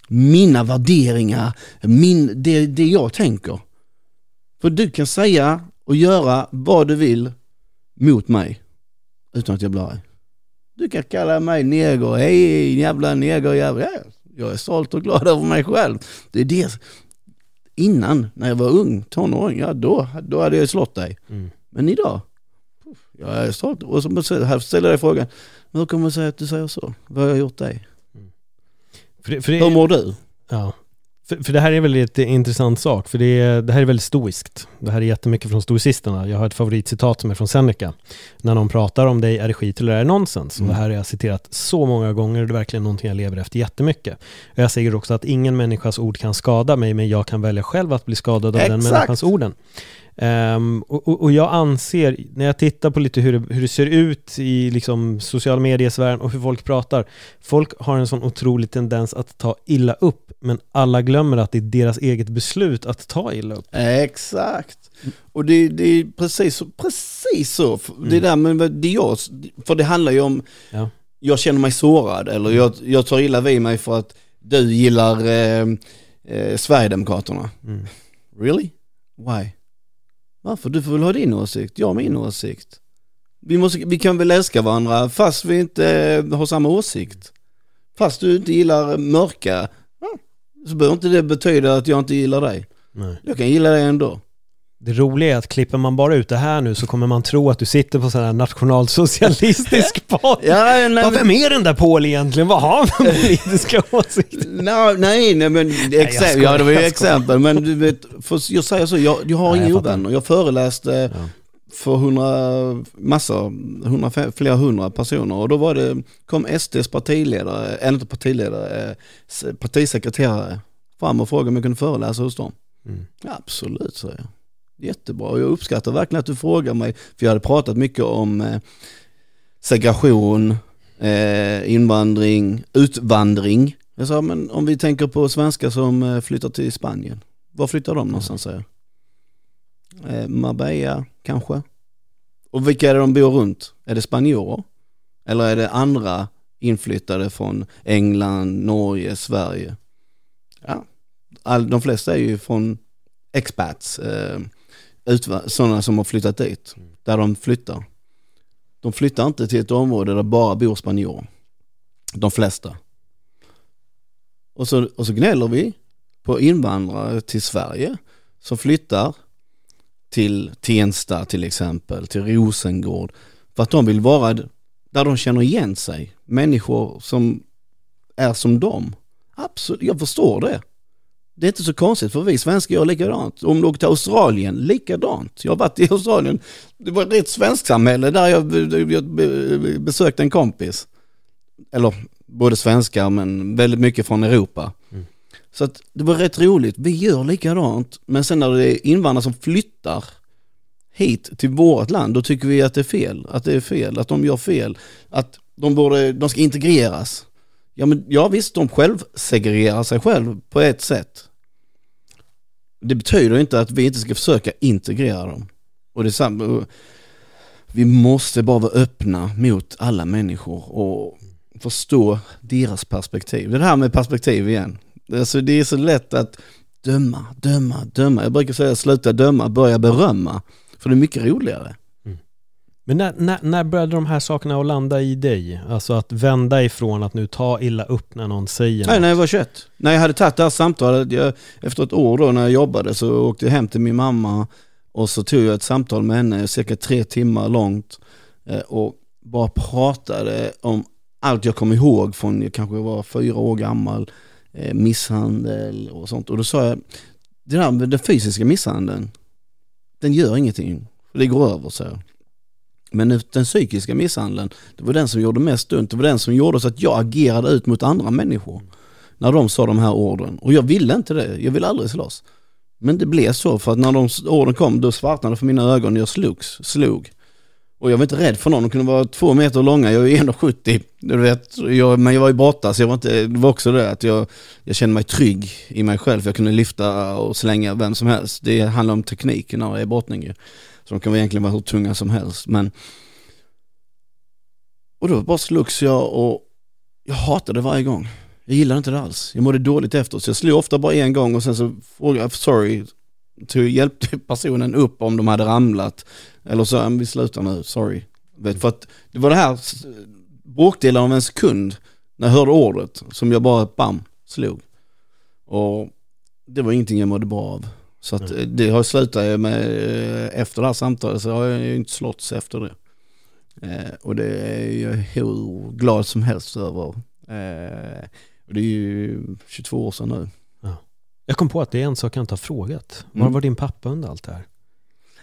Mina värderingar, min, det, det jag tänker. För du kan säga och göra vad du vill mot mig utan att jag blir arg. Du kan kalla mig neger, hej jävla negerjävel. Jag är stolt och glad över mig själv. Det är det. Innan, när jag var ung, tonåring, ja då, då hade jag slått dig. Mm. Men idag, jag är stolt. Och så här ställer jag frågan, hur kommer man säga att du säger så? Vad har jag gjort dig? Mm. För det, för det, Hur mår du? Ja. För, för det här är väldigt intressant sak, för det, det här är väldigt stoiskt. Det här är jättemycket från stoicisterna. Jag har ett favoritcitat som är från Seneca. När någon pratar om dig, är det skit eller är det nonsens? Mm. Och det här har jag citerat så många gånger och det är verkligen någonting jag lever efter jättemycket. Jag säger också att ingen människas ord kan skada mig, men jag kan välja själv att bli skadad av Exakt. den människans orden. Um, och, och, jag anser, när jag tittar på lite hur det, hur det ser ut i liksom social mediesfären och hur folk pratar, folk har en sån otrolig tendens att ta illa upp, men alla glömmer att det är deras eget beslut att ta illa upp. Exakt. Och det, det är precis, precis så. Mm. Det där med det jag, för det handlar ju om, ja. jag känner mig sårad eller jag, jag tar illa vid mig för att du gillar eh, eh, Sverigedemokraterna. Mm. Really? Why? Varför? Du får väl ha din åsikt, jag har min åsikt. Vi, måste, vi kan väl älska varandra fast vi inte eh, har samma åsikt. Fast du inte gillar mörka, så behöver inte det betyda att jag inte gillar dig. Nej. Jag kan gilla dig ändå. Det roliga är att klipper man bara ut det här nu så kommer man tro att du sitter på sån här nationalsocialistisk <laughs> podd. ja, nej. Vem är den där Paul egentligen? Vad har han för <laughs> politiska åsikter? no, nej, nej, men nej, ja, det var ju exempel. Men du vet, för jag säger så, jag, jag har inga ovänner. Jag föreläste ja. för hundra, massor, hundra, flera hundra personer och då var det, kom SDs partiledare, eller inte partiledare, partisekreterare fram och frågade om jag kunde föreläsa hos dem. Mm. Ja, absolut, säger jag. Jättebra och jag uppskattar verkligen att du frågar mig, för jag hade pratat mycket om eh, segregation, eh, invandring, utvandring. Jag sa, men om vi tänker på svenskar som eh, flyttar till Spanien, var flyttar de någonstans säger eh, Marbella kanske? Och vilka är det de bor runt? Är det spanjorer? Eller är det andra inflyttade från England, Norge, Sverige. Ja, all, de flesta är ju från expats, eh, sådana som har flyttat dit, där de flyttar. De flyttar inte till ett område där bara bor spanjorer. De flesta. Och så, och så gnäller vi på invandrare till Sverige som flyttar till Tensta till exempel, till Rosengård. För att de vill vara där de känner igen sig. Människor som är som dem. Absolut, jag förstår det. Det är inte så konstigt för vi svenskar gör likadant. Om du åker till Australien, likadant. Jag har varit i Australien, det var ett svenskt samhälle där jag, jag besökte en kompis. Eller både svenskar men väldigt mycket från Europa. Mm. Så att det var rätt roligt. Vi gör likadant. Men sen när det är invandrare som flyttar hit till vårt land, då tycker vi att det är fel. Att det är fel, att de gör fel. Att de, borde, de ska integreras. Ja, men, ja visst, de själv segregerar sig själv på ett sätt. Det betyder inte att vi inte ska försöka integrera dem. Och det är samma, vi måste bara vara öppna mot alla människor och förstå deras perspektiv. Det här med perspektiv igen. Alltså det är så lätt att döma, döma, döma. Jag brukar säga sluta döma, börja berömma. För det är mycket roligare. Men när, när, när började de här sakerna att landa i dig? Alltså att vända ifrån att nu ta illa upp när någon säger Nej, något. när jag var 21. När jag hade tagit det här samtalet, jag, efter ett år då när jag jobbade så åkte jag hem till min mamma och så tog jag ett samtal med henne, cirka tre timmar långt eh, och bara pratade om allt jag kom ihåg från, jag kanske var fyra år gammal, eh, misshandel och sånt. Och då sa jag, det där med den fysiska misshandeln, den gör ingenting, det går över så. Men den psykiska misshandeln, det var den som gjorde mest ont. Det var den som gjorde så att jag agerade ut mot andra människor. När de sa de här orden. Och jag ville inte det, jag ville aldrig slåss. Men det blev så för att när de orden kom, då svartnade för mina ögon jag slogs, slog. Och jag var inte rädd för någon, de kunde vara två meter långa, jag är 1,70 du vet, jag, men jag var ju borta så jag var inte, det var också det att jag, jag kände mig trygg i mig själv, jag kunde lyfta och slänga vem som helst. Det handlar om tekniken när det är brottning ju. Så de kan egentligen vara hur tunga som helst, men och då bara slogs jag och jag hatade det varje gång. Jag gillade inte det alls. Jag mådde dåligt efter så jag slog ofta bara en gång och sen så frågade jag sorry, till hjälpte personen upp om de hade ramlat. Eller så, vi slutar nu, sorry. Vet, för att det var det här bråkdelen av en sekund när jag hörde ordet som jag bara bam, slog. Och det var ingenting jag mådde bra av. Så att mm. det har slutat med, eh, efter det här samtalet så har jag ju inte slått efter det. Eh, och det är jag hur glad som helst över. Eh, och det är ju 22 år sedan nu. Jag kom på att det är en sak jag inte har frågat. Var mm. var din pappa under allt det här?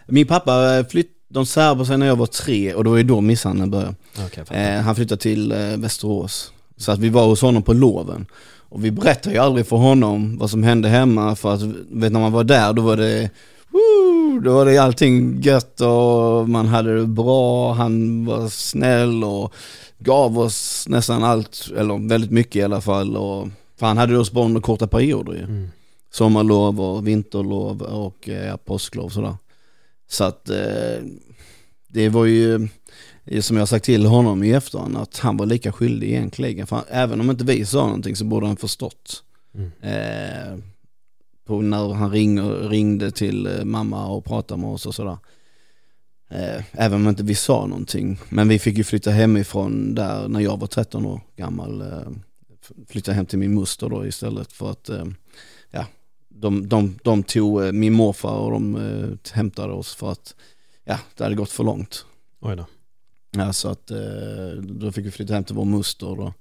Min pappa eh, flytt, de särvade sig när jag var tre och det var ju då misshandeln började. Okay, eh, han flyttade till eh, Västerås. Så att vi var hos honom på loven. Och vi berättade ju aldrig för honom vad som hände hemma för att vet, när man var där då var det woo, då var det allting gött och man hade det bra, han var snäll och gav oss nästan allt, eller väldigt mycket i alla fall. Och, för han hade oss barn under korta perioder ju. Mm sommarlov och vinterlov och eh, påsklov sådär. Så att eh, det var ju, som jag sagt till honom i efterhand, att han var lika skyldig egentligen. För även om inte vi sa någonting så borde han förstått. Mm. Eh, på när han ring, ringde till eh, mamma och pratade med oss och sådär. Eh, även om inte vi sa någonting. Men vi fick ju flytta hemifrån där när jag var 13 år gammal. Eh, flytta hem till min moster då istället för att ja, de, de, de tog eh, min morfar och de eh, hämtade oss för att ja, det hade gått för långt. Oj då. Ja, så att eh, då fick vi flytta hem till vår moster då.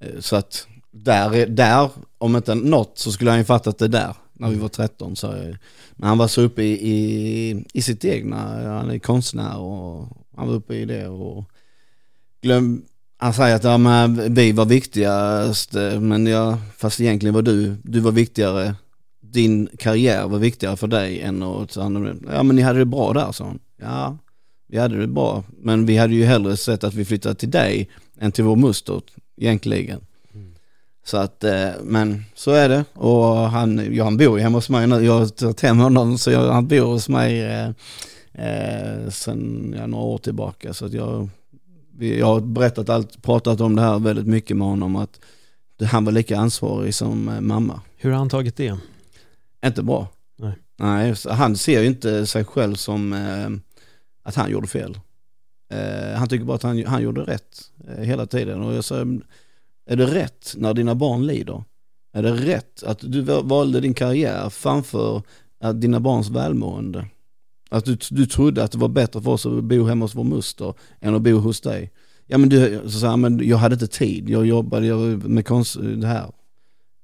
Eh, så att där, där, om inte något så skulle han ju fattat det där när vi var 13. Så, men han var så uppe i, i, i sitt egna, han är konstnär och han var uppe i det och glöm, han säger att ja, men vi var viktigast, men ja, fast egentligen var du, du var viktigare din karriär var viktigare för dig än att ta Ja men ni hade det bra där sa hon. Ja, vi hade det bra. Men vi hade ju hellre sett att vi flyttade till dig än till vår moster egentligen. Mm. Så att, eh, men så är det. Och han, ja, han bor ju hemma hos mig nu. Jag har tagit hem honom så jag, han bor hos mig eh, eh, sen ja, några år tillbaka. Så att jag jag har berättat allt, pratat om det här väldigt mycket med honom att han var lika ansvarig som eh, mamma. Hur har han tagit det? Inte bra. Nej. Nej, han ser ju inte sig själv som eh, att han gjorde fel. Eh, han tycker bara att han, han gjorde rätt eh, hela tiden. Och jag säger, är det rätt när dina barn lider? Är det rätt att du valde din karriär framför att dina barns välmående? Att du, du trodde att det var bättre för oss att bo hemma hos vår moster än att bo hos dig. Ja men du, så sa han, men jag hade inte tid, jag jobbade jag, med konst, eh, det här.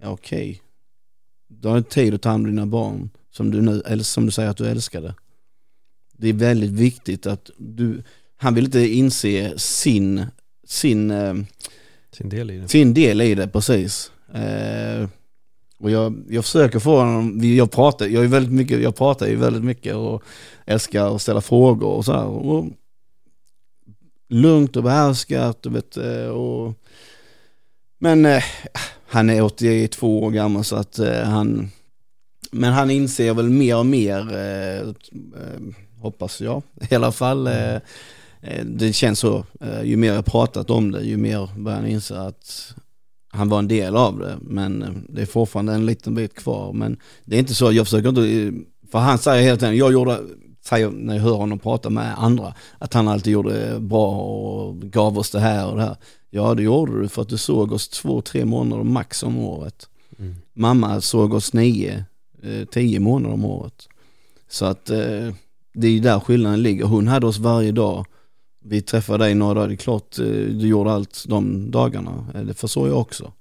Ja okej. Okay. Du har inte tid att ta hand om dina barn som du nu, som du säger att du älskade. Det är väldigt viktigt att du, han vill inte inse sin, sin, eh, sin del i det. Sin del i det, precis. Eh, och jag, jag försöker få honom, jag pratar, jag, är väldigt mycket, jag pratar ju väldigt mycket och älskar att ställa frågor och så här. Och lugnt och behärskat och vet, eh, och, men eh, han är 82 år gammal så att eh, han, men han inser väl mer och mer, eh, eh hoppas jag <laughs> i alla fall. Eh, det känns så, ju mer jag pratat om det, ju mer börjar han inse att han var en del av det. Men det är fortfarande en liten bit kvar. Men det är inte så, jag försöker inte, för han säger hela tiden, jag gjorde, säger när jag hör honom prata med andra, att han alltid gjorde bra och gav oss det här och det här. Ja det gjorde du för att du såg oss två, tre månader max om året. Mm. Mamma såg oss nio, eh, tio månader om året. Så att eh, det är där skillnaden ligger. Hon hade oss varje dag. Vi träffade dig några dagar, det är klart eh, du gjorde allt de dagarna. Det försåg jag också.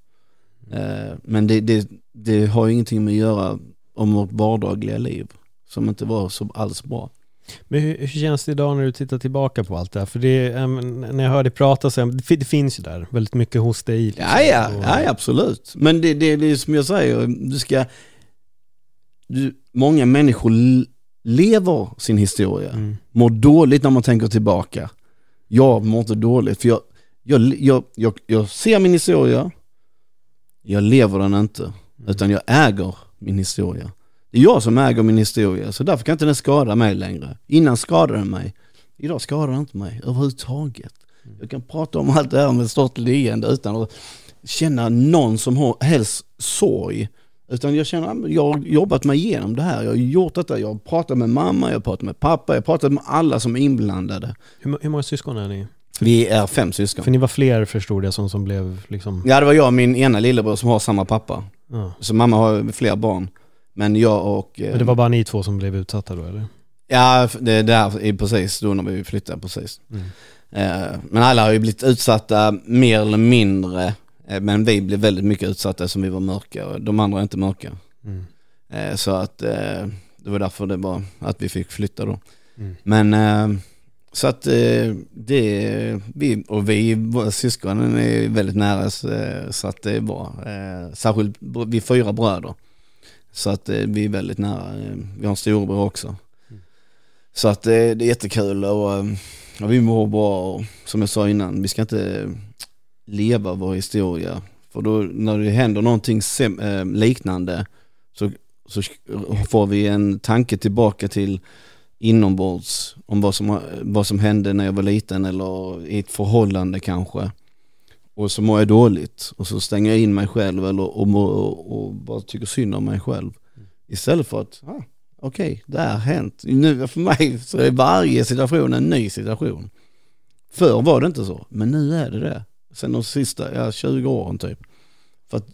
Mm. Men det, det, det har ju ingenting med att göra om vårt vardagliga liv som inte var så alls bra. Men hur, hur, känns det idag när du tittar tillbaka på allt det här? För det, när jag hör dig prata så, det finns ju där väldigt mycket hos dig. Liksom. Ja, ja, ja, absolut. Men det, det, det är som jag säger, du ska, du, många människor lever sin historia, mm. mår dåligt när man tänker tillbaka. Jag mår inte dåligt, för jag, jag, jag, jag, jag ser min historia, jag lever den inte, mm. utan jag äger min historia. Det är jag som äger min historia, så därför kan inte den skada mig längre. Innan skadade den mig. Idag skadar den inte mig överhuvudtaget. Mm. Jag kan prata om allt det här med stort leende utan att känna någon som helst sorg. Utan jag känner, jag har jobbat mig igenom det här. Jag har gjort detta. Jag har pratat med mamma, jag har pratat med pappa, jag har pratat med alla som är inblandade. Hur, hur många syskon är ni? Vi är fem syskon. För ni var fler förstod jag som, som blev liksom... Ja det var jag och min ena lillebror som har samma pappa. Ja. Så mamma har fler barn. Men jag och... Men det var bara ni två som blev utsatta då eller? Ja, det är där precis då när vi flyttade precis. Mm. Eh, men alla har ju blivit utsatta mer eller mindre. Eh, men vi blev väldigt mycket utsatta som vi var mörka och de andra är inte mörka. Mm. Eh, så att det var därför det var att vi fick flytta då. Mm. Men så att det, vi, och vi, våra syskonen är väldigt nära så att det bra. Särskilt vi fyra bröder. Så att eh, vi är väldigt nära. Eh, vi har en storebror också. Mm. Så att eh, det är jättekul och, och vi mår bra och som jag sa innan, vi ska inte leva vår historia. För då när det händer någonting liknande så, så får vi en tanke tillbaka till inombords om vad som, vad som hände när jag var liten eller i ett förhållande kanske. Och så mår jag dåligt och så stänger jag in mig själv eller, och, och, och bara tycker synd om mig själv. Istället för att, ah, okej, okay, det har hänt. Nu, för mig så är varje situation en ny situation. Förr var det inte så, men nu är det det. Sen de sista ja, 20 åren typ. För att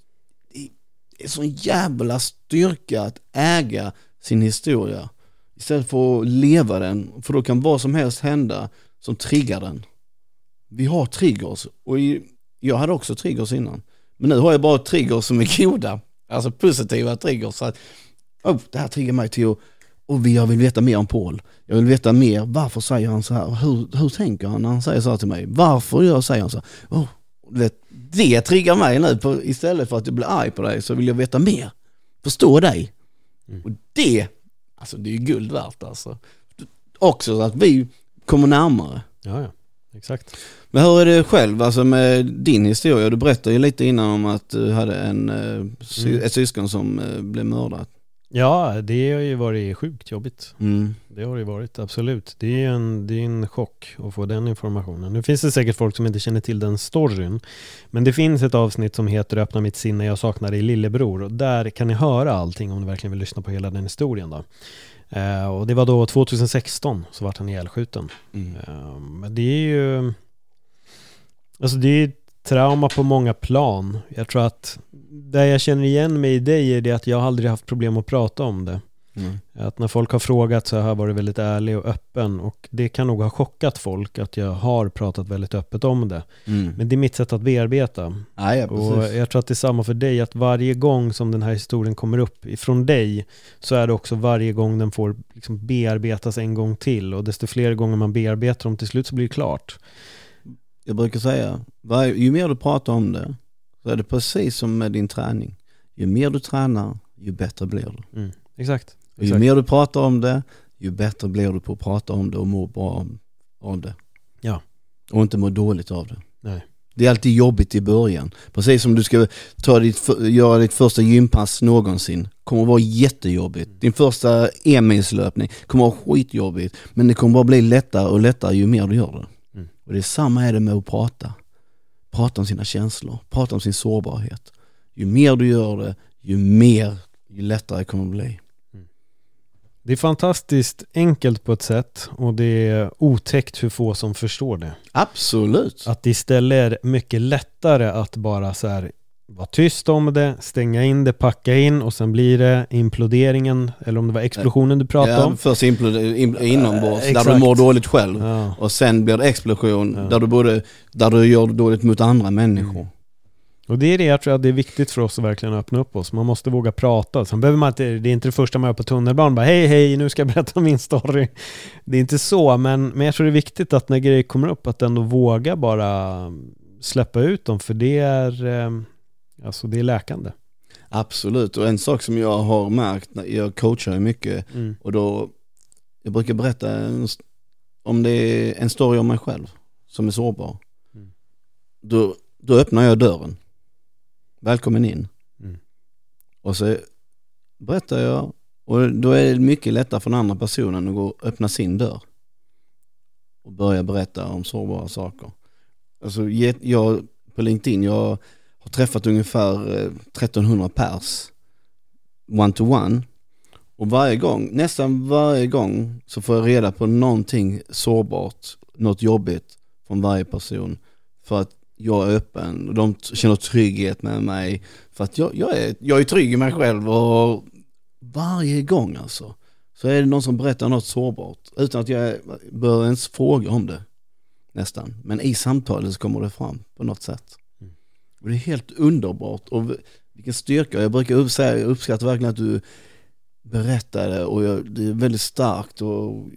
det är sån jävla styrka att äga sin historia. Istället för att leva den, för då kan vad som helst hända som triggar den. Vi har triggers och jag hade också triggers innan. Men nu har jag bara triggers som är goda. Alltså positiva triggers. Så att, oh, det här triggar mig till att och jag vill veta mer om Paul. Jag vill veta mer, varför säger han så här? Hur, hur tänker han när han säger så här till mig? Varför jag säger han så här? Oh, vet, det triggar mig nu, på, istället för att jag blir arg på dig så vill jag veta mer. Förstå dig. Mm. Och det, alltså det är guld värt alltså. Också så att vi kommer närmare. Ja, ja. Exakt. Men hur är det själv, alltså med din historia? Du berättade ju lite innan om att du hade en, eh, mm. ett syskon som eh, blev mördad. Ja, det har ju varit sjukt jobbigt. Mm. Det har det ju varit, absolut. Det är, en, det är en chock att få den informationen. Nu finns det säkert folk som inte känner till den storyn. Men det finns ett avsnitt som heter Öppna mitt sinne, jag saknar dig lillebror. Och där kan ni höra allting om ni verkligen vill lyssna på hela den historien. Då. Eh, och det var då 2016 så vart han ihjälskjuten. Mm. Eh, men det är ju... Alltså det är trauma på många plan. Jag tror att det jag känner igen mig i dig är det att jag aldrig haft problem att prata om det. Mm. Att när folk har frågat så har jag varit väldigt ärlig och öppen och det kan nog ha chockat folk att jag har pratat väldigt öppet om det. Mm. Men det är mitt sätt att bearbeta. Ja, ja, Och jag tror att det är samma för dig, att varje gång som den här historien kommer upp ifrån dig så är det också varje gång den får liksom bearbetas en gång till och desto fler gånger man bearbetar dem till slut så blir det klart. Jag brukar säga, varje, ju mer du pratar om det, så är det precis som med din träning. Ju mer du tränar, ju bättre blir du. Mm. Exakt. Och ju Exakt. mer du pratar om det, ju bättre blir du på att prata om det och må bra om, om det. Ja. Och inte må dåligt av det. Nej. Det är alltid jobbigt i början. Precis som du ska ta ditt, göra ditt första gympass någonsin. kommer att vara jättejobbigt. Din första enmilslöpning kommer att vara skitjobbigt. Men det kommer bara bli lättare och lättare ju mer du gör det. Mm. Och det är samma är det med att prata. Prata om sina känslor, prata om sin sårbarhet. Ju mer du gör det, ju mer, ju lättare kommer det bli. Det är fantastiskt enkelt på ett sätt och det är otäckt hur få som förstår det. Absolut. Att det istället är mycket lättare att bara så här vara tyst om det, stänga in det, packa in och sen blir det imploderingen, eller om det var explosionen du pratade Ja, om. först impl- im- inombords, där exakt. du mår dåligt själv. Ja. Och sen blir det explosion Ja. där, du både, där du gör dåligt mot andra människor. Mm. Och det är det jag tror att det är viktigt för oss att verkligen öppna upp oss. Man måste våga prata. Sen behöver man inte, det är inte det första man gör på tunnelbanan, bara hej hej, nu ska jag berätta min story. Det är inte så, men, men jag tror det är viktigt att när grejer kommer upp, att ändå våga bara släppa ut dem, för det är, eh, alltså det är läkande. Absolut, och en sak som jag har märkt, när jag coachar ju mycket Mm. och då, jag brukar berätta en, om det är en story om mig själv som är sårbar. Mm. Då, då öppnar jag dörren. Välkommen in. Mm. Och så berättar jag och då är det mycket lättare för den andra personen att gå och öppna sin dörr. Och börja berätta om sårbara saker. Alltså jag på LinkedIn, jag har träffat ungefär eh, 1300 pers one to one. Och varje gång, nästan varje gång så får jag reda på någonting sårbart, något jobbigt från varje person. För att jag är öppen och de känner trygghet med mig. För att jag, jag, är, jag är trygg i mig själv och varje gång alltså. Så är det någon som berättar något sårbart utan att jag bör ens fråga om det. Nästan. Men i samtalet så kommer det fram på något sätt. Och det är helt underbart och vilken styrka. Jag brukar säga, jag uppskattar verkligen att du berättar det och jag, det är väldigt starkt och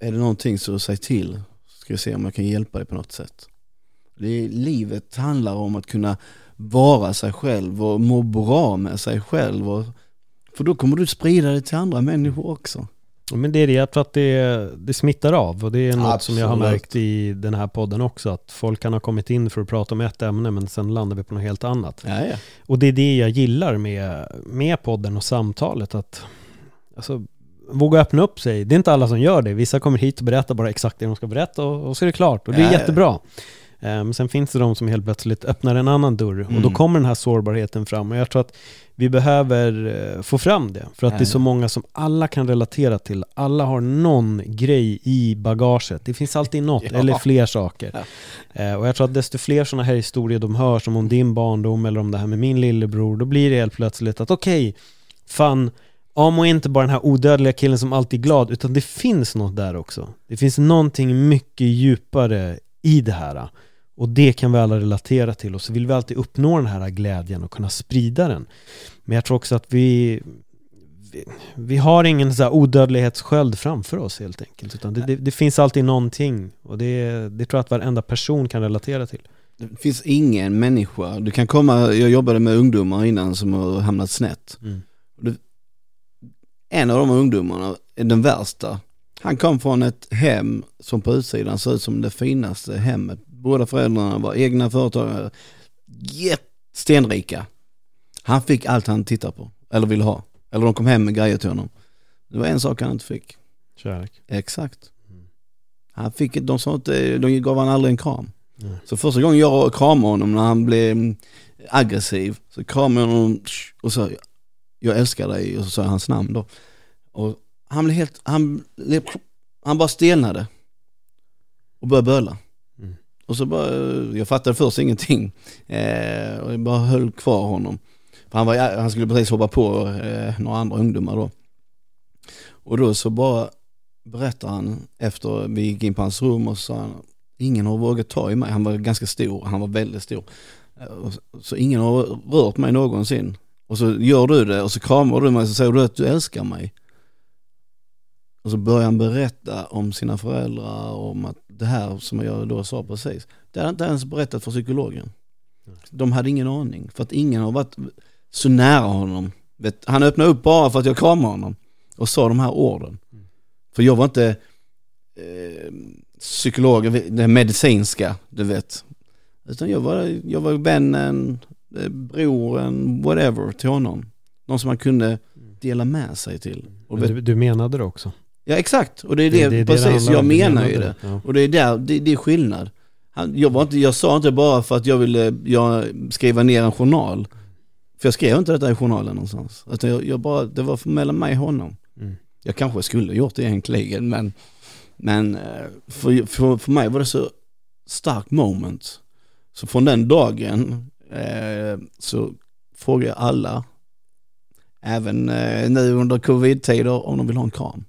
är det någonting så säg till. Ska jag se om jag kan hjälpa dig på något sätt. Det är, livet handlar om att kunna vara sig själv och må bra med sig själv. Och, för då kommer du sprida det till andra människor också. Men det är det, tror att det, det smittar av och det är något som jag har Absolut. märkt i den här podden också, att folk kan ha kommit in för att prata om ett ämne men sen landar vi på något helt annat. Ja, ja. Och det är det jag gillar med, med podden och samtalet, att alltså, våga öppna upp sig. Det är inte alla som gör det. Vissa kommer hit och berättar bara exakt det de ska berätta och, och så är det klart. Och det är Ja, ja. jättebra. Men sen finns det de som helt plötsligt öppnar en annan dörr och då Mm. kommer den här sårbarheten fram. Och jag tror att vi behöver eh, få fram det. För att Ja, det är så många som alla kan relatera till. Alla har någon grej i bagaget. Det finns alltid något, <laughs> Ja. eller fler saker. Ja. Eh, Och jag tror att desto fler sådana här historier de hör, som om din barndom eller om det här med min lillebror, då blir det helt plötsligt att okej, fan, Amo är inte bara den här odödliga killen som alltid är glad, utan det finns något där också. Det finns någonting mycket djupare i det här. Och det kan vi alla relatera till och så vill vi alltid uppnå den här glädjen och kunna sprida den. Men jag tror också att vi, vi, vi har ingen så här odödlighetssköld framför oss helt enkelt. Utan det, det, det finns alltid någonting och det, det tror jag att varenda person kan relatera till. Det finns ingen människa, du kan komma, jag jobbade med ungdomar innan som har hamnat snett. En av de ungdomarna, är den värsta, han kom från ett hem som på utsidan såg ut som det finaste hemmet. Båda föräldrarna var egna företagare, stenrika. Han fick allt han tittade på, eller ville ha, Eller de kom hem med grejer till honom. Det var en sak han inte fick. Kärlek. Exakt. Mm. Han fick, de sa inte, de gav han aldrig en kram. Nej. Så första gången jag kramade honom när han blev mm, aggressiv, så kramade jag honom och sa jag älskar dig och så sa jag hans namn då. Och han blev helt, han, han bara stelnade och började böla. Och så bara, jag fattade först ingenting. Eh, och jag bara höll kvar honom. För han, var, han skulle precis hoppa på eh, några andra ungdomar då. Och då så bara berättar han efter vi gick in på hans rum och så sa han, ingen har vågat ta i mig. Han var ganska stor, han var väldigt stor. Eh, så- Så ingen har rört mig någonsin. Och så gör du det och så kramar du mig och så säger du att du älskar mig. Och så börjar han berätta om sina föräldrar, om att det här som jag då sa precis, det hade inte ens berättat för psykologen. De hade ingen aning, för att ingen har varit så nära honom. Vet, han öppnade upp bara för att jag kramade honom och sa de här orden. För jag var inte eh, psykolog, det medicinska, du vet. Utan jag var, jag var vännen, eh, broren, whatever till honom. Någon som man kunde dela med sig till. Vet, du, du menade det också. Ja exakt, och det är det, det precis, handlar jag menar ju det. Ja. Och det är där, det, det är skillnad. Jag, var inte, jag sa inte bara för att jag ville jag, skriva ner en journal. För jag skrev inte detta i journalen någonstans. Utan jag, jag bara, det var mellan mig och honom. Mm. Jag kanske skulle gjort det egentligen men, men eh, för, för, för mig var det så starkt moment. Så från den dagen eh, så frågade jag alla, även eh, nu under covid-tider, om de vill ha en kram.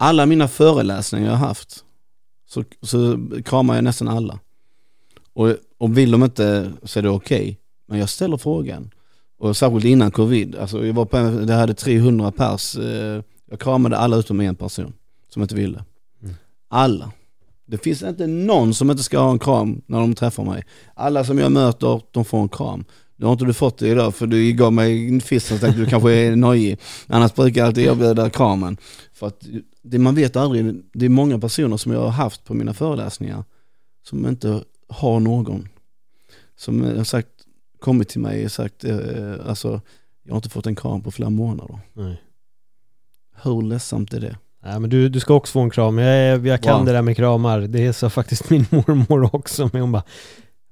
Alla mina föreläsningar jag har haft så, så kramar jag nästan alla. Och, och vill de inte så är det okej. Men jag ställer frågan. Och särskilt innan covid, alltså jag var på, en- det hade 300 pers, eh, jag kramade alla utom en person som inte ville. Mm. Alla. Det finns inte någon som inte ska ha en kram när de träffar mig. Alla som jag möter, de får en kram. Nu har inte du fått det idag för du gav mig en fisk och tänkte du kanske är nojig. Annars brukar jag alltid erbjuda kramen. För att det, man vet aldrig, det är många personer som jag har haft på mina föreläsningar som inte har någon. Som har sagt, kommit till mig och sagt, eh, alltså jag har inte fått en kram på flera månader. Nej. Hur ledsamt är det? Nej, men du, du ska också få en kram. Jag, jag kan Wow. det där med kramar. Det sa faktiskt <laughs> min mormor också. Men hon bara,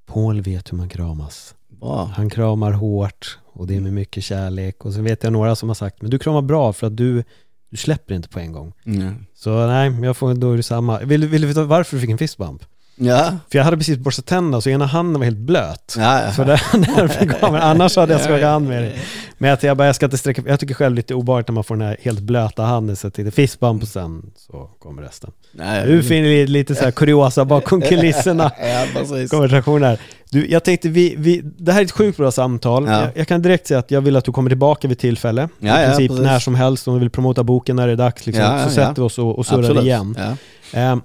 Paul vet hur man kramas. Bra. Han kramar hårt och det är med mycket kärlek. Och så vet jag några som har sagt, men du kramar bra för att du, du släpper inte på en gång. Mm. Så nej, jag får, då är det samma. Vill, vill du veta varför du fick en fistbump? Ja, För jag hade precis borstat tänderna så ena handen var helt blöt. ja, ja. Så därför <laughs> gav jag, annars hade jag skakat hand med dig. Men att jag bara, jag ska inte sträcka, jag tycker själv lite obehagligt när man får den här helt blöta handen så jag tänkte fistbump och sen så kommer resten. Nej, Du finner lite, lite så här kuriosa bakom kulisserna <laughs> Ja, precis. konversationer. Du, jag tänkte, vi, vi, det här är ett sjukt bra samtal. Ja. Jag, jag kan direkt säga att jag vill att du kommer tillbaka vid tillfälle. Ja, I ja, princip precis. när som helst, om du vill promota boken när det är dags. Liksom, Ja, ja, så sätter ja. vi oss och, och surrar Absolut. igen. Ja. Ehm,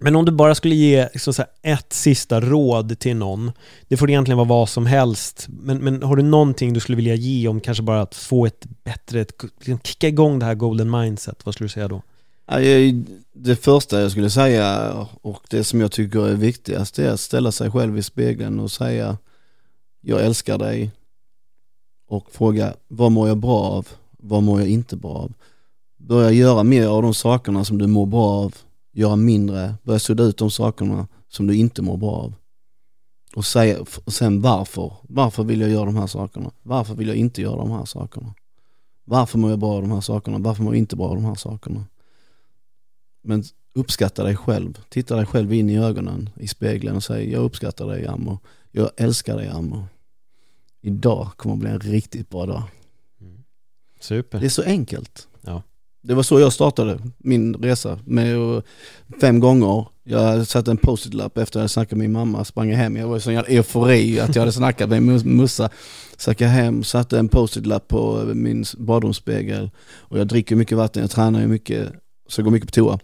men om du bara skulle ge liksom så ett sista råd till någon, det får egentligen vara vad som helst, men, men har du någonting du skulle vilja ge om kanske bara att få ett bättre, ett, liksom kicka igång det här golden mindset, vad skulle du säga då? Jag- Det första jag skulle säga och det som jag tycker är viktigast är att ställa sig själv i spegeln och säga jag älskar dig och fråga vad mår jag bra av, vad mår jag inte bra av. Börja göra mer av de sakerna som du mår bra av, göra mindre, börja sudda ut de sakerna som du inte mår bra av. Och, säga, och sen varför, varför vill jag göra de här sakerna? Varför vill jag inte göra de här sakerna? Varför mår jag bra av de här sakerna? Varför mår jag inte bra av de här sakerna? Men uppskatta dig själv. Titta dig själv in i ögonen i spegeln och säg jag uppskattar dig Ammo. Jag älskar dig Ammo. Idag kommer att bli en riktigt bra dag. Super. Det är så enkelt. Ja. Det var så jag startade min resa. Med fem gånger. Jag satte en post-it-lapp efter att jag snackat med min mamma, sprang hem. Jag var i sån jävla eufori att jag hade snackat med min mussa. Stack jag hem, satte en post-it-lapp på min badrumsspegel. Och jag dricker mycket vatten, jag tränar ju mycket, så jag går mycket på toa.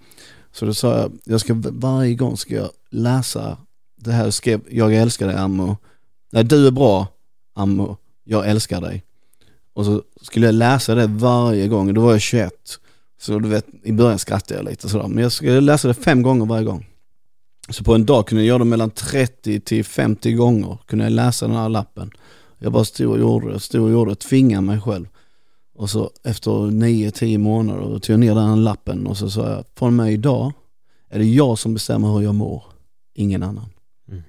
Så då sa jag, jag ska, varje gång ska jag läsa det här skrev, jag älskar dig Ammo. Nej, du är bra Ammo, jag älskar dig. Och så skulle jag läsa det varje gång, då var jag 21. Så du vet, i början skrattade jag lite sådär. Men jag skulle läsa det fem gånger varje gång. Så på en dag kunde jag göra det mellan 30 till 50 gånger. Kunde jag läsa den här lappen. Jag bara stod och gjorde det, stod och gjorde det, tvingade mig själv. Och så efter 9-10 månader tog jag ner den lappen och så sa jag, från med idag är det jag som bestämmer hur jag mår, ingen annan. Mm.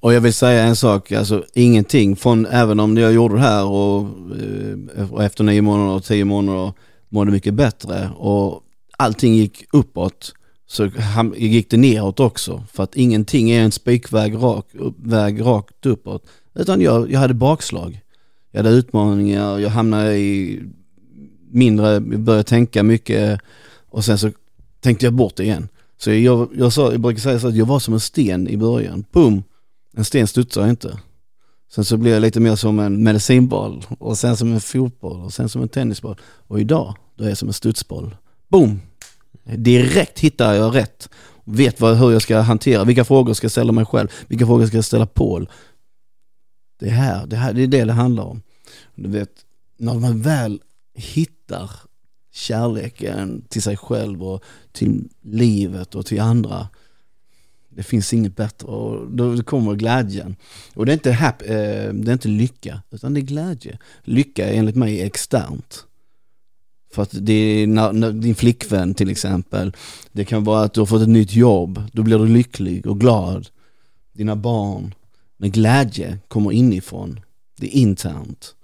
Och jag vill säga en sak, alltså ingenting från, även om jag gjorde det här och, eh, och efter 9 månader och 10 månader mådde mycket bättre och allting gick uppåt så gick det neråt också. För att ingenting är en spikväg rak, väg rakt uppåt. Utan jag, jag hade bakslag. Jag hade utmaningar, jag hamnade i mindre, började tänka mycket och sen så tänkte jag bort det igen. Så jag, jag, sa, jag brukar säga så att jag var som en sten i början. Boom! En sten studsar inte. Sen så blev jag lite mer som en medicinboll och sen som en fotboll och sen som en tennisboll. Och idag, då är jag som en studsboll. Boom! Direkt hittar jag rätt. Vet vad, hur jag ska hantera, vilka frågor ska jag ställa mig själv, vilka frågor ska jag ställa Paul. Det här, det här, det är det det handlar om. Du vet, när man väl hittar kärleken till sig själv och till livet och till andra. Det finns inget bättre och då kommer glädjen. Och det är inte, hap, eh, det är inte lycka, utan det är glädje. Lycka är enligt mig externt. För att det är när, när din flickvän till exempel, det kan vara att du har fått ett nytt jobb, då blir du lycklig och glad. Dina barn. Men glädje kommer inifrån, det är internt.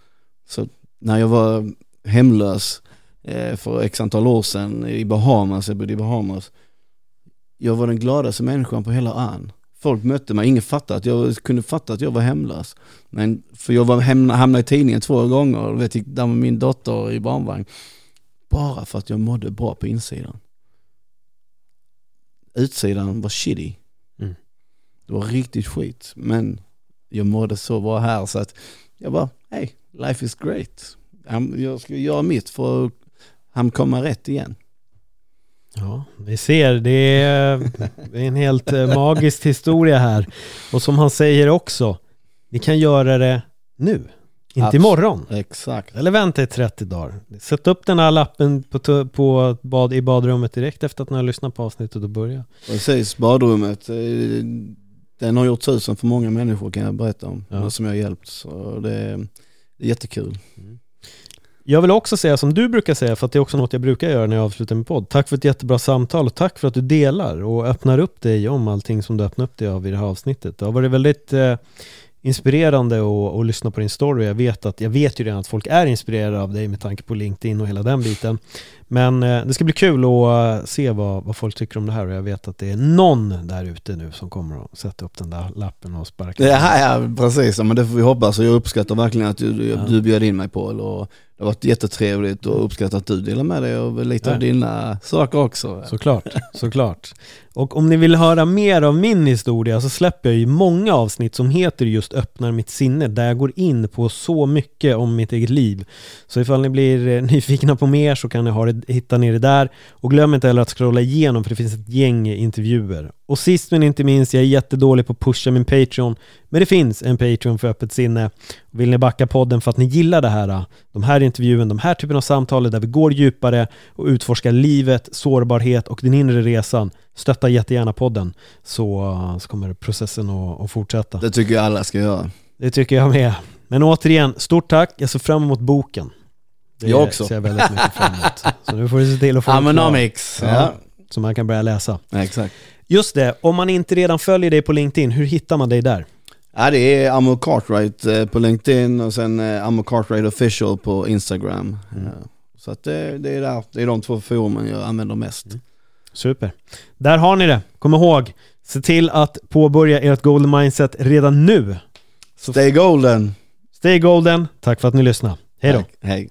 Så när jag var hemlös eh, för x antal år sedan i Bahamas, jag bodde i Bahamas. Jag var den gladaste människan på hela ön. Folk mötte mig, ingen fattade att jag kunde fatta att jag var hemlös. Men, för jag var hem, hamnade i tidningen två gånger, vet, där med min dotter i barnvagn. Bara för att jag mådde bra på insidan. Utsidan var shitty. Mm. Det var riktigt skit. Men jag mådde så bra här så att jag bara, hey, life is great. Jag ska göra mitt för att han komma rätt igen. Ja, vi ser. Det är, en helt eh, magisk historia här. Och som han säger också, vi kan göra det nu, inte Abs- imorgon. Exakt. Eller vänta i 30 dagar. Sätt upp den här lappen på, på bad, i badrummet direkt efter att ni har lyssnat på avsnittet och börja. Precis, badrummet. eh, Den har gjort tusen för många människor kan jag berätta om. Ja. Som jag har hjälpt. Så det jättekul. Mm. Jag vill också säga som du brukar säga, för att det är också något jag brukar göra när jag avslutar min podd. Tack för ett jättebra samtal och tack för att du delar och öppnar upp dig om allting som du öppnar upp dig av i det här avsnittet. Det har varit väldigt eh, inspirerande att, att lyssna på din story. Jag vet, att, jag vet ju redan att folk är inspirerade av dig med tanke på LinkedIn och hela den biten. Men eh, det ska bli kul att eh, se vad, vad folk tycker om det här och jag vet att det är någon där ute nu som kommer att sätta upp den där lappen och sparka. Ja, ja precis, men det får vi hoppas och jag uppskattar verkligen att du, du, Ja. du bjöd in mig Paul och det har varit jättetrevligt och uppskattat att du delar med dig av lite Ja. av dina saker också. Såklart, såklart. Och om ni vill höra mer av min historia så släpper jag ju många avsnitt som heter just Öppnar mitt sinne där jag går in på så mycket om mitt eget liv. Så ifall ni blir eh, nyfikna på mer så kan ni ha det, hitta ni det där. Och glöm inte heller att scrolla igenom för det finns ett gäng intervjuer. Och sist men inte minst, jag är jättedålig på att pusha min Patreon. Men det finns en Patreon för öppet sinne. Vill ni backa podden för att ni gillar det här, de här intervjun, de här typen av samtal där vi går djupare och utforskar livet, sårbarhet och den inre resan, stötta jättegärna podden så, så kommer processen att, att fortsätta. Det tycker jag alla ska göra. Det tycker jag med. Men återigen, stort tack. Jag ser fram emot boken. Det Jag också. ser jag väldigt mycket fram emot. Så nu får du se till att få den klar. Ja. Så man kan börja läsa. ja, exakt. Just det, om man inte redan följer dig på LinkedIn, hur hittar man dig där? Ja det är Amo Cartwright eh, på LinkedIn och sen eh, Amo Cartwright official på Instagram. Mm. Ja. Så att det, det är där, det är de två forumen jag använder mest. Super. Där har ni det. Kom ihåg, se till att påbörja ert golden mindset redan nu. Så Stay golden! stay golden. Tack för att ni lyssnade. Hej då. Hej.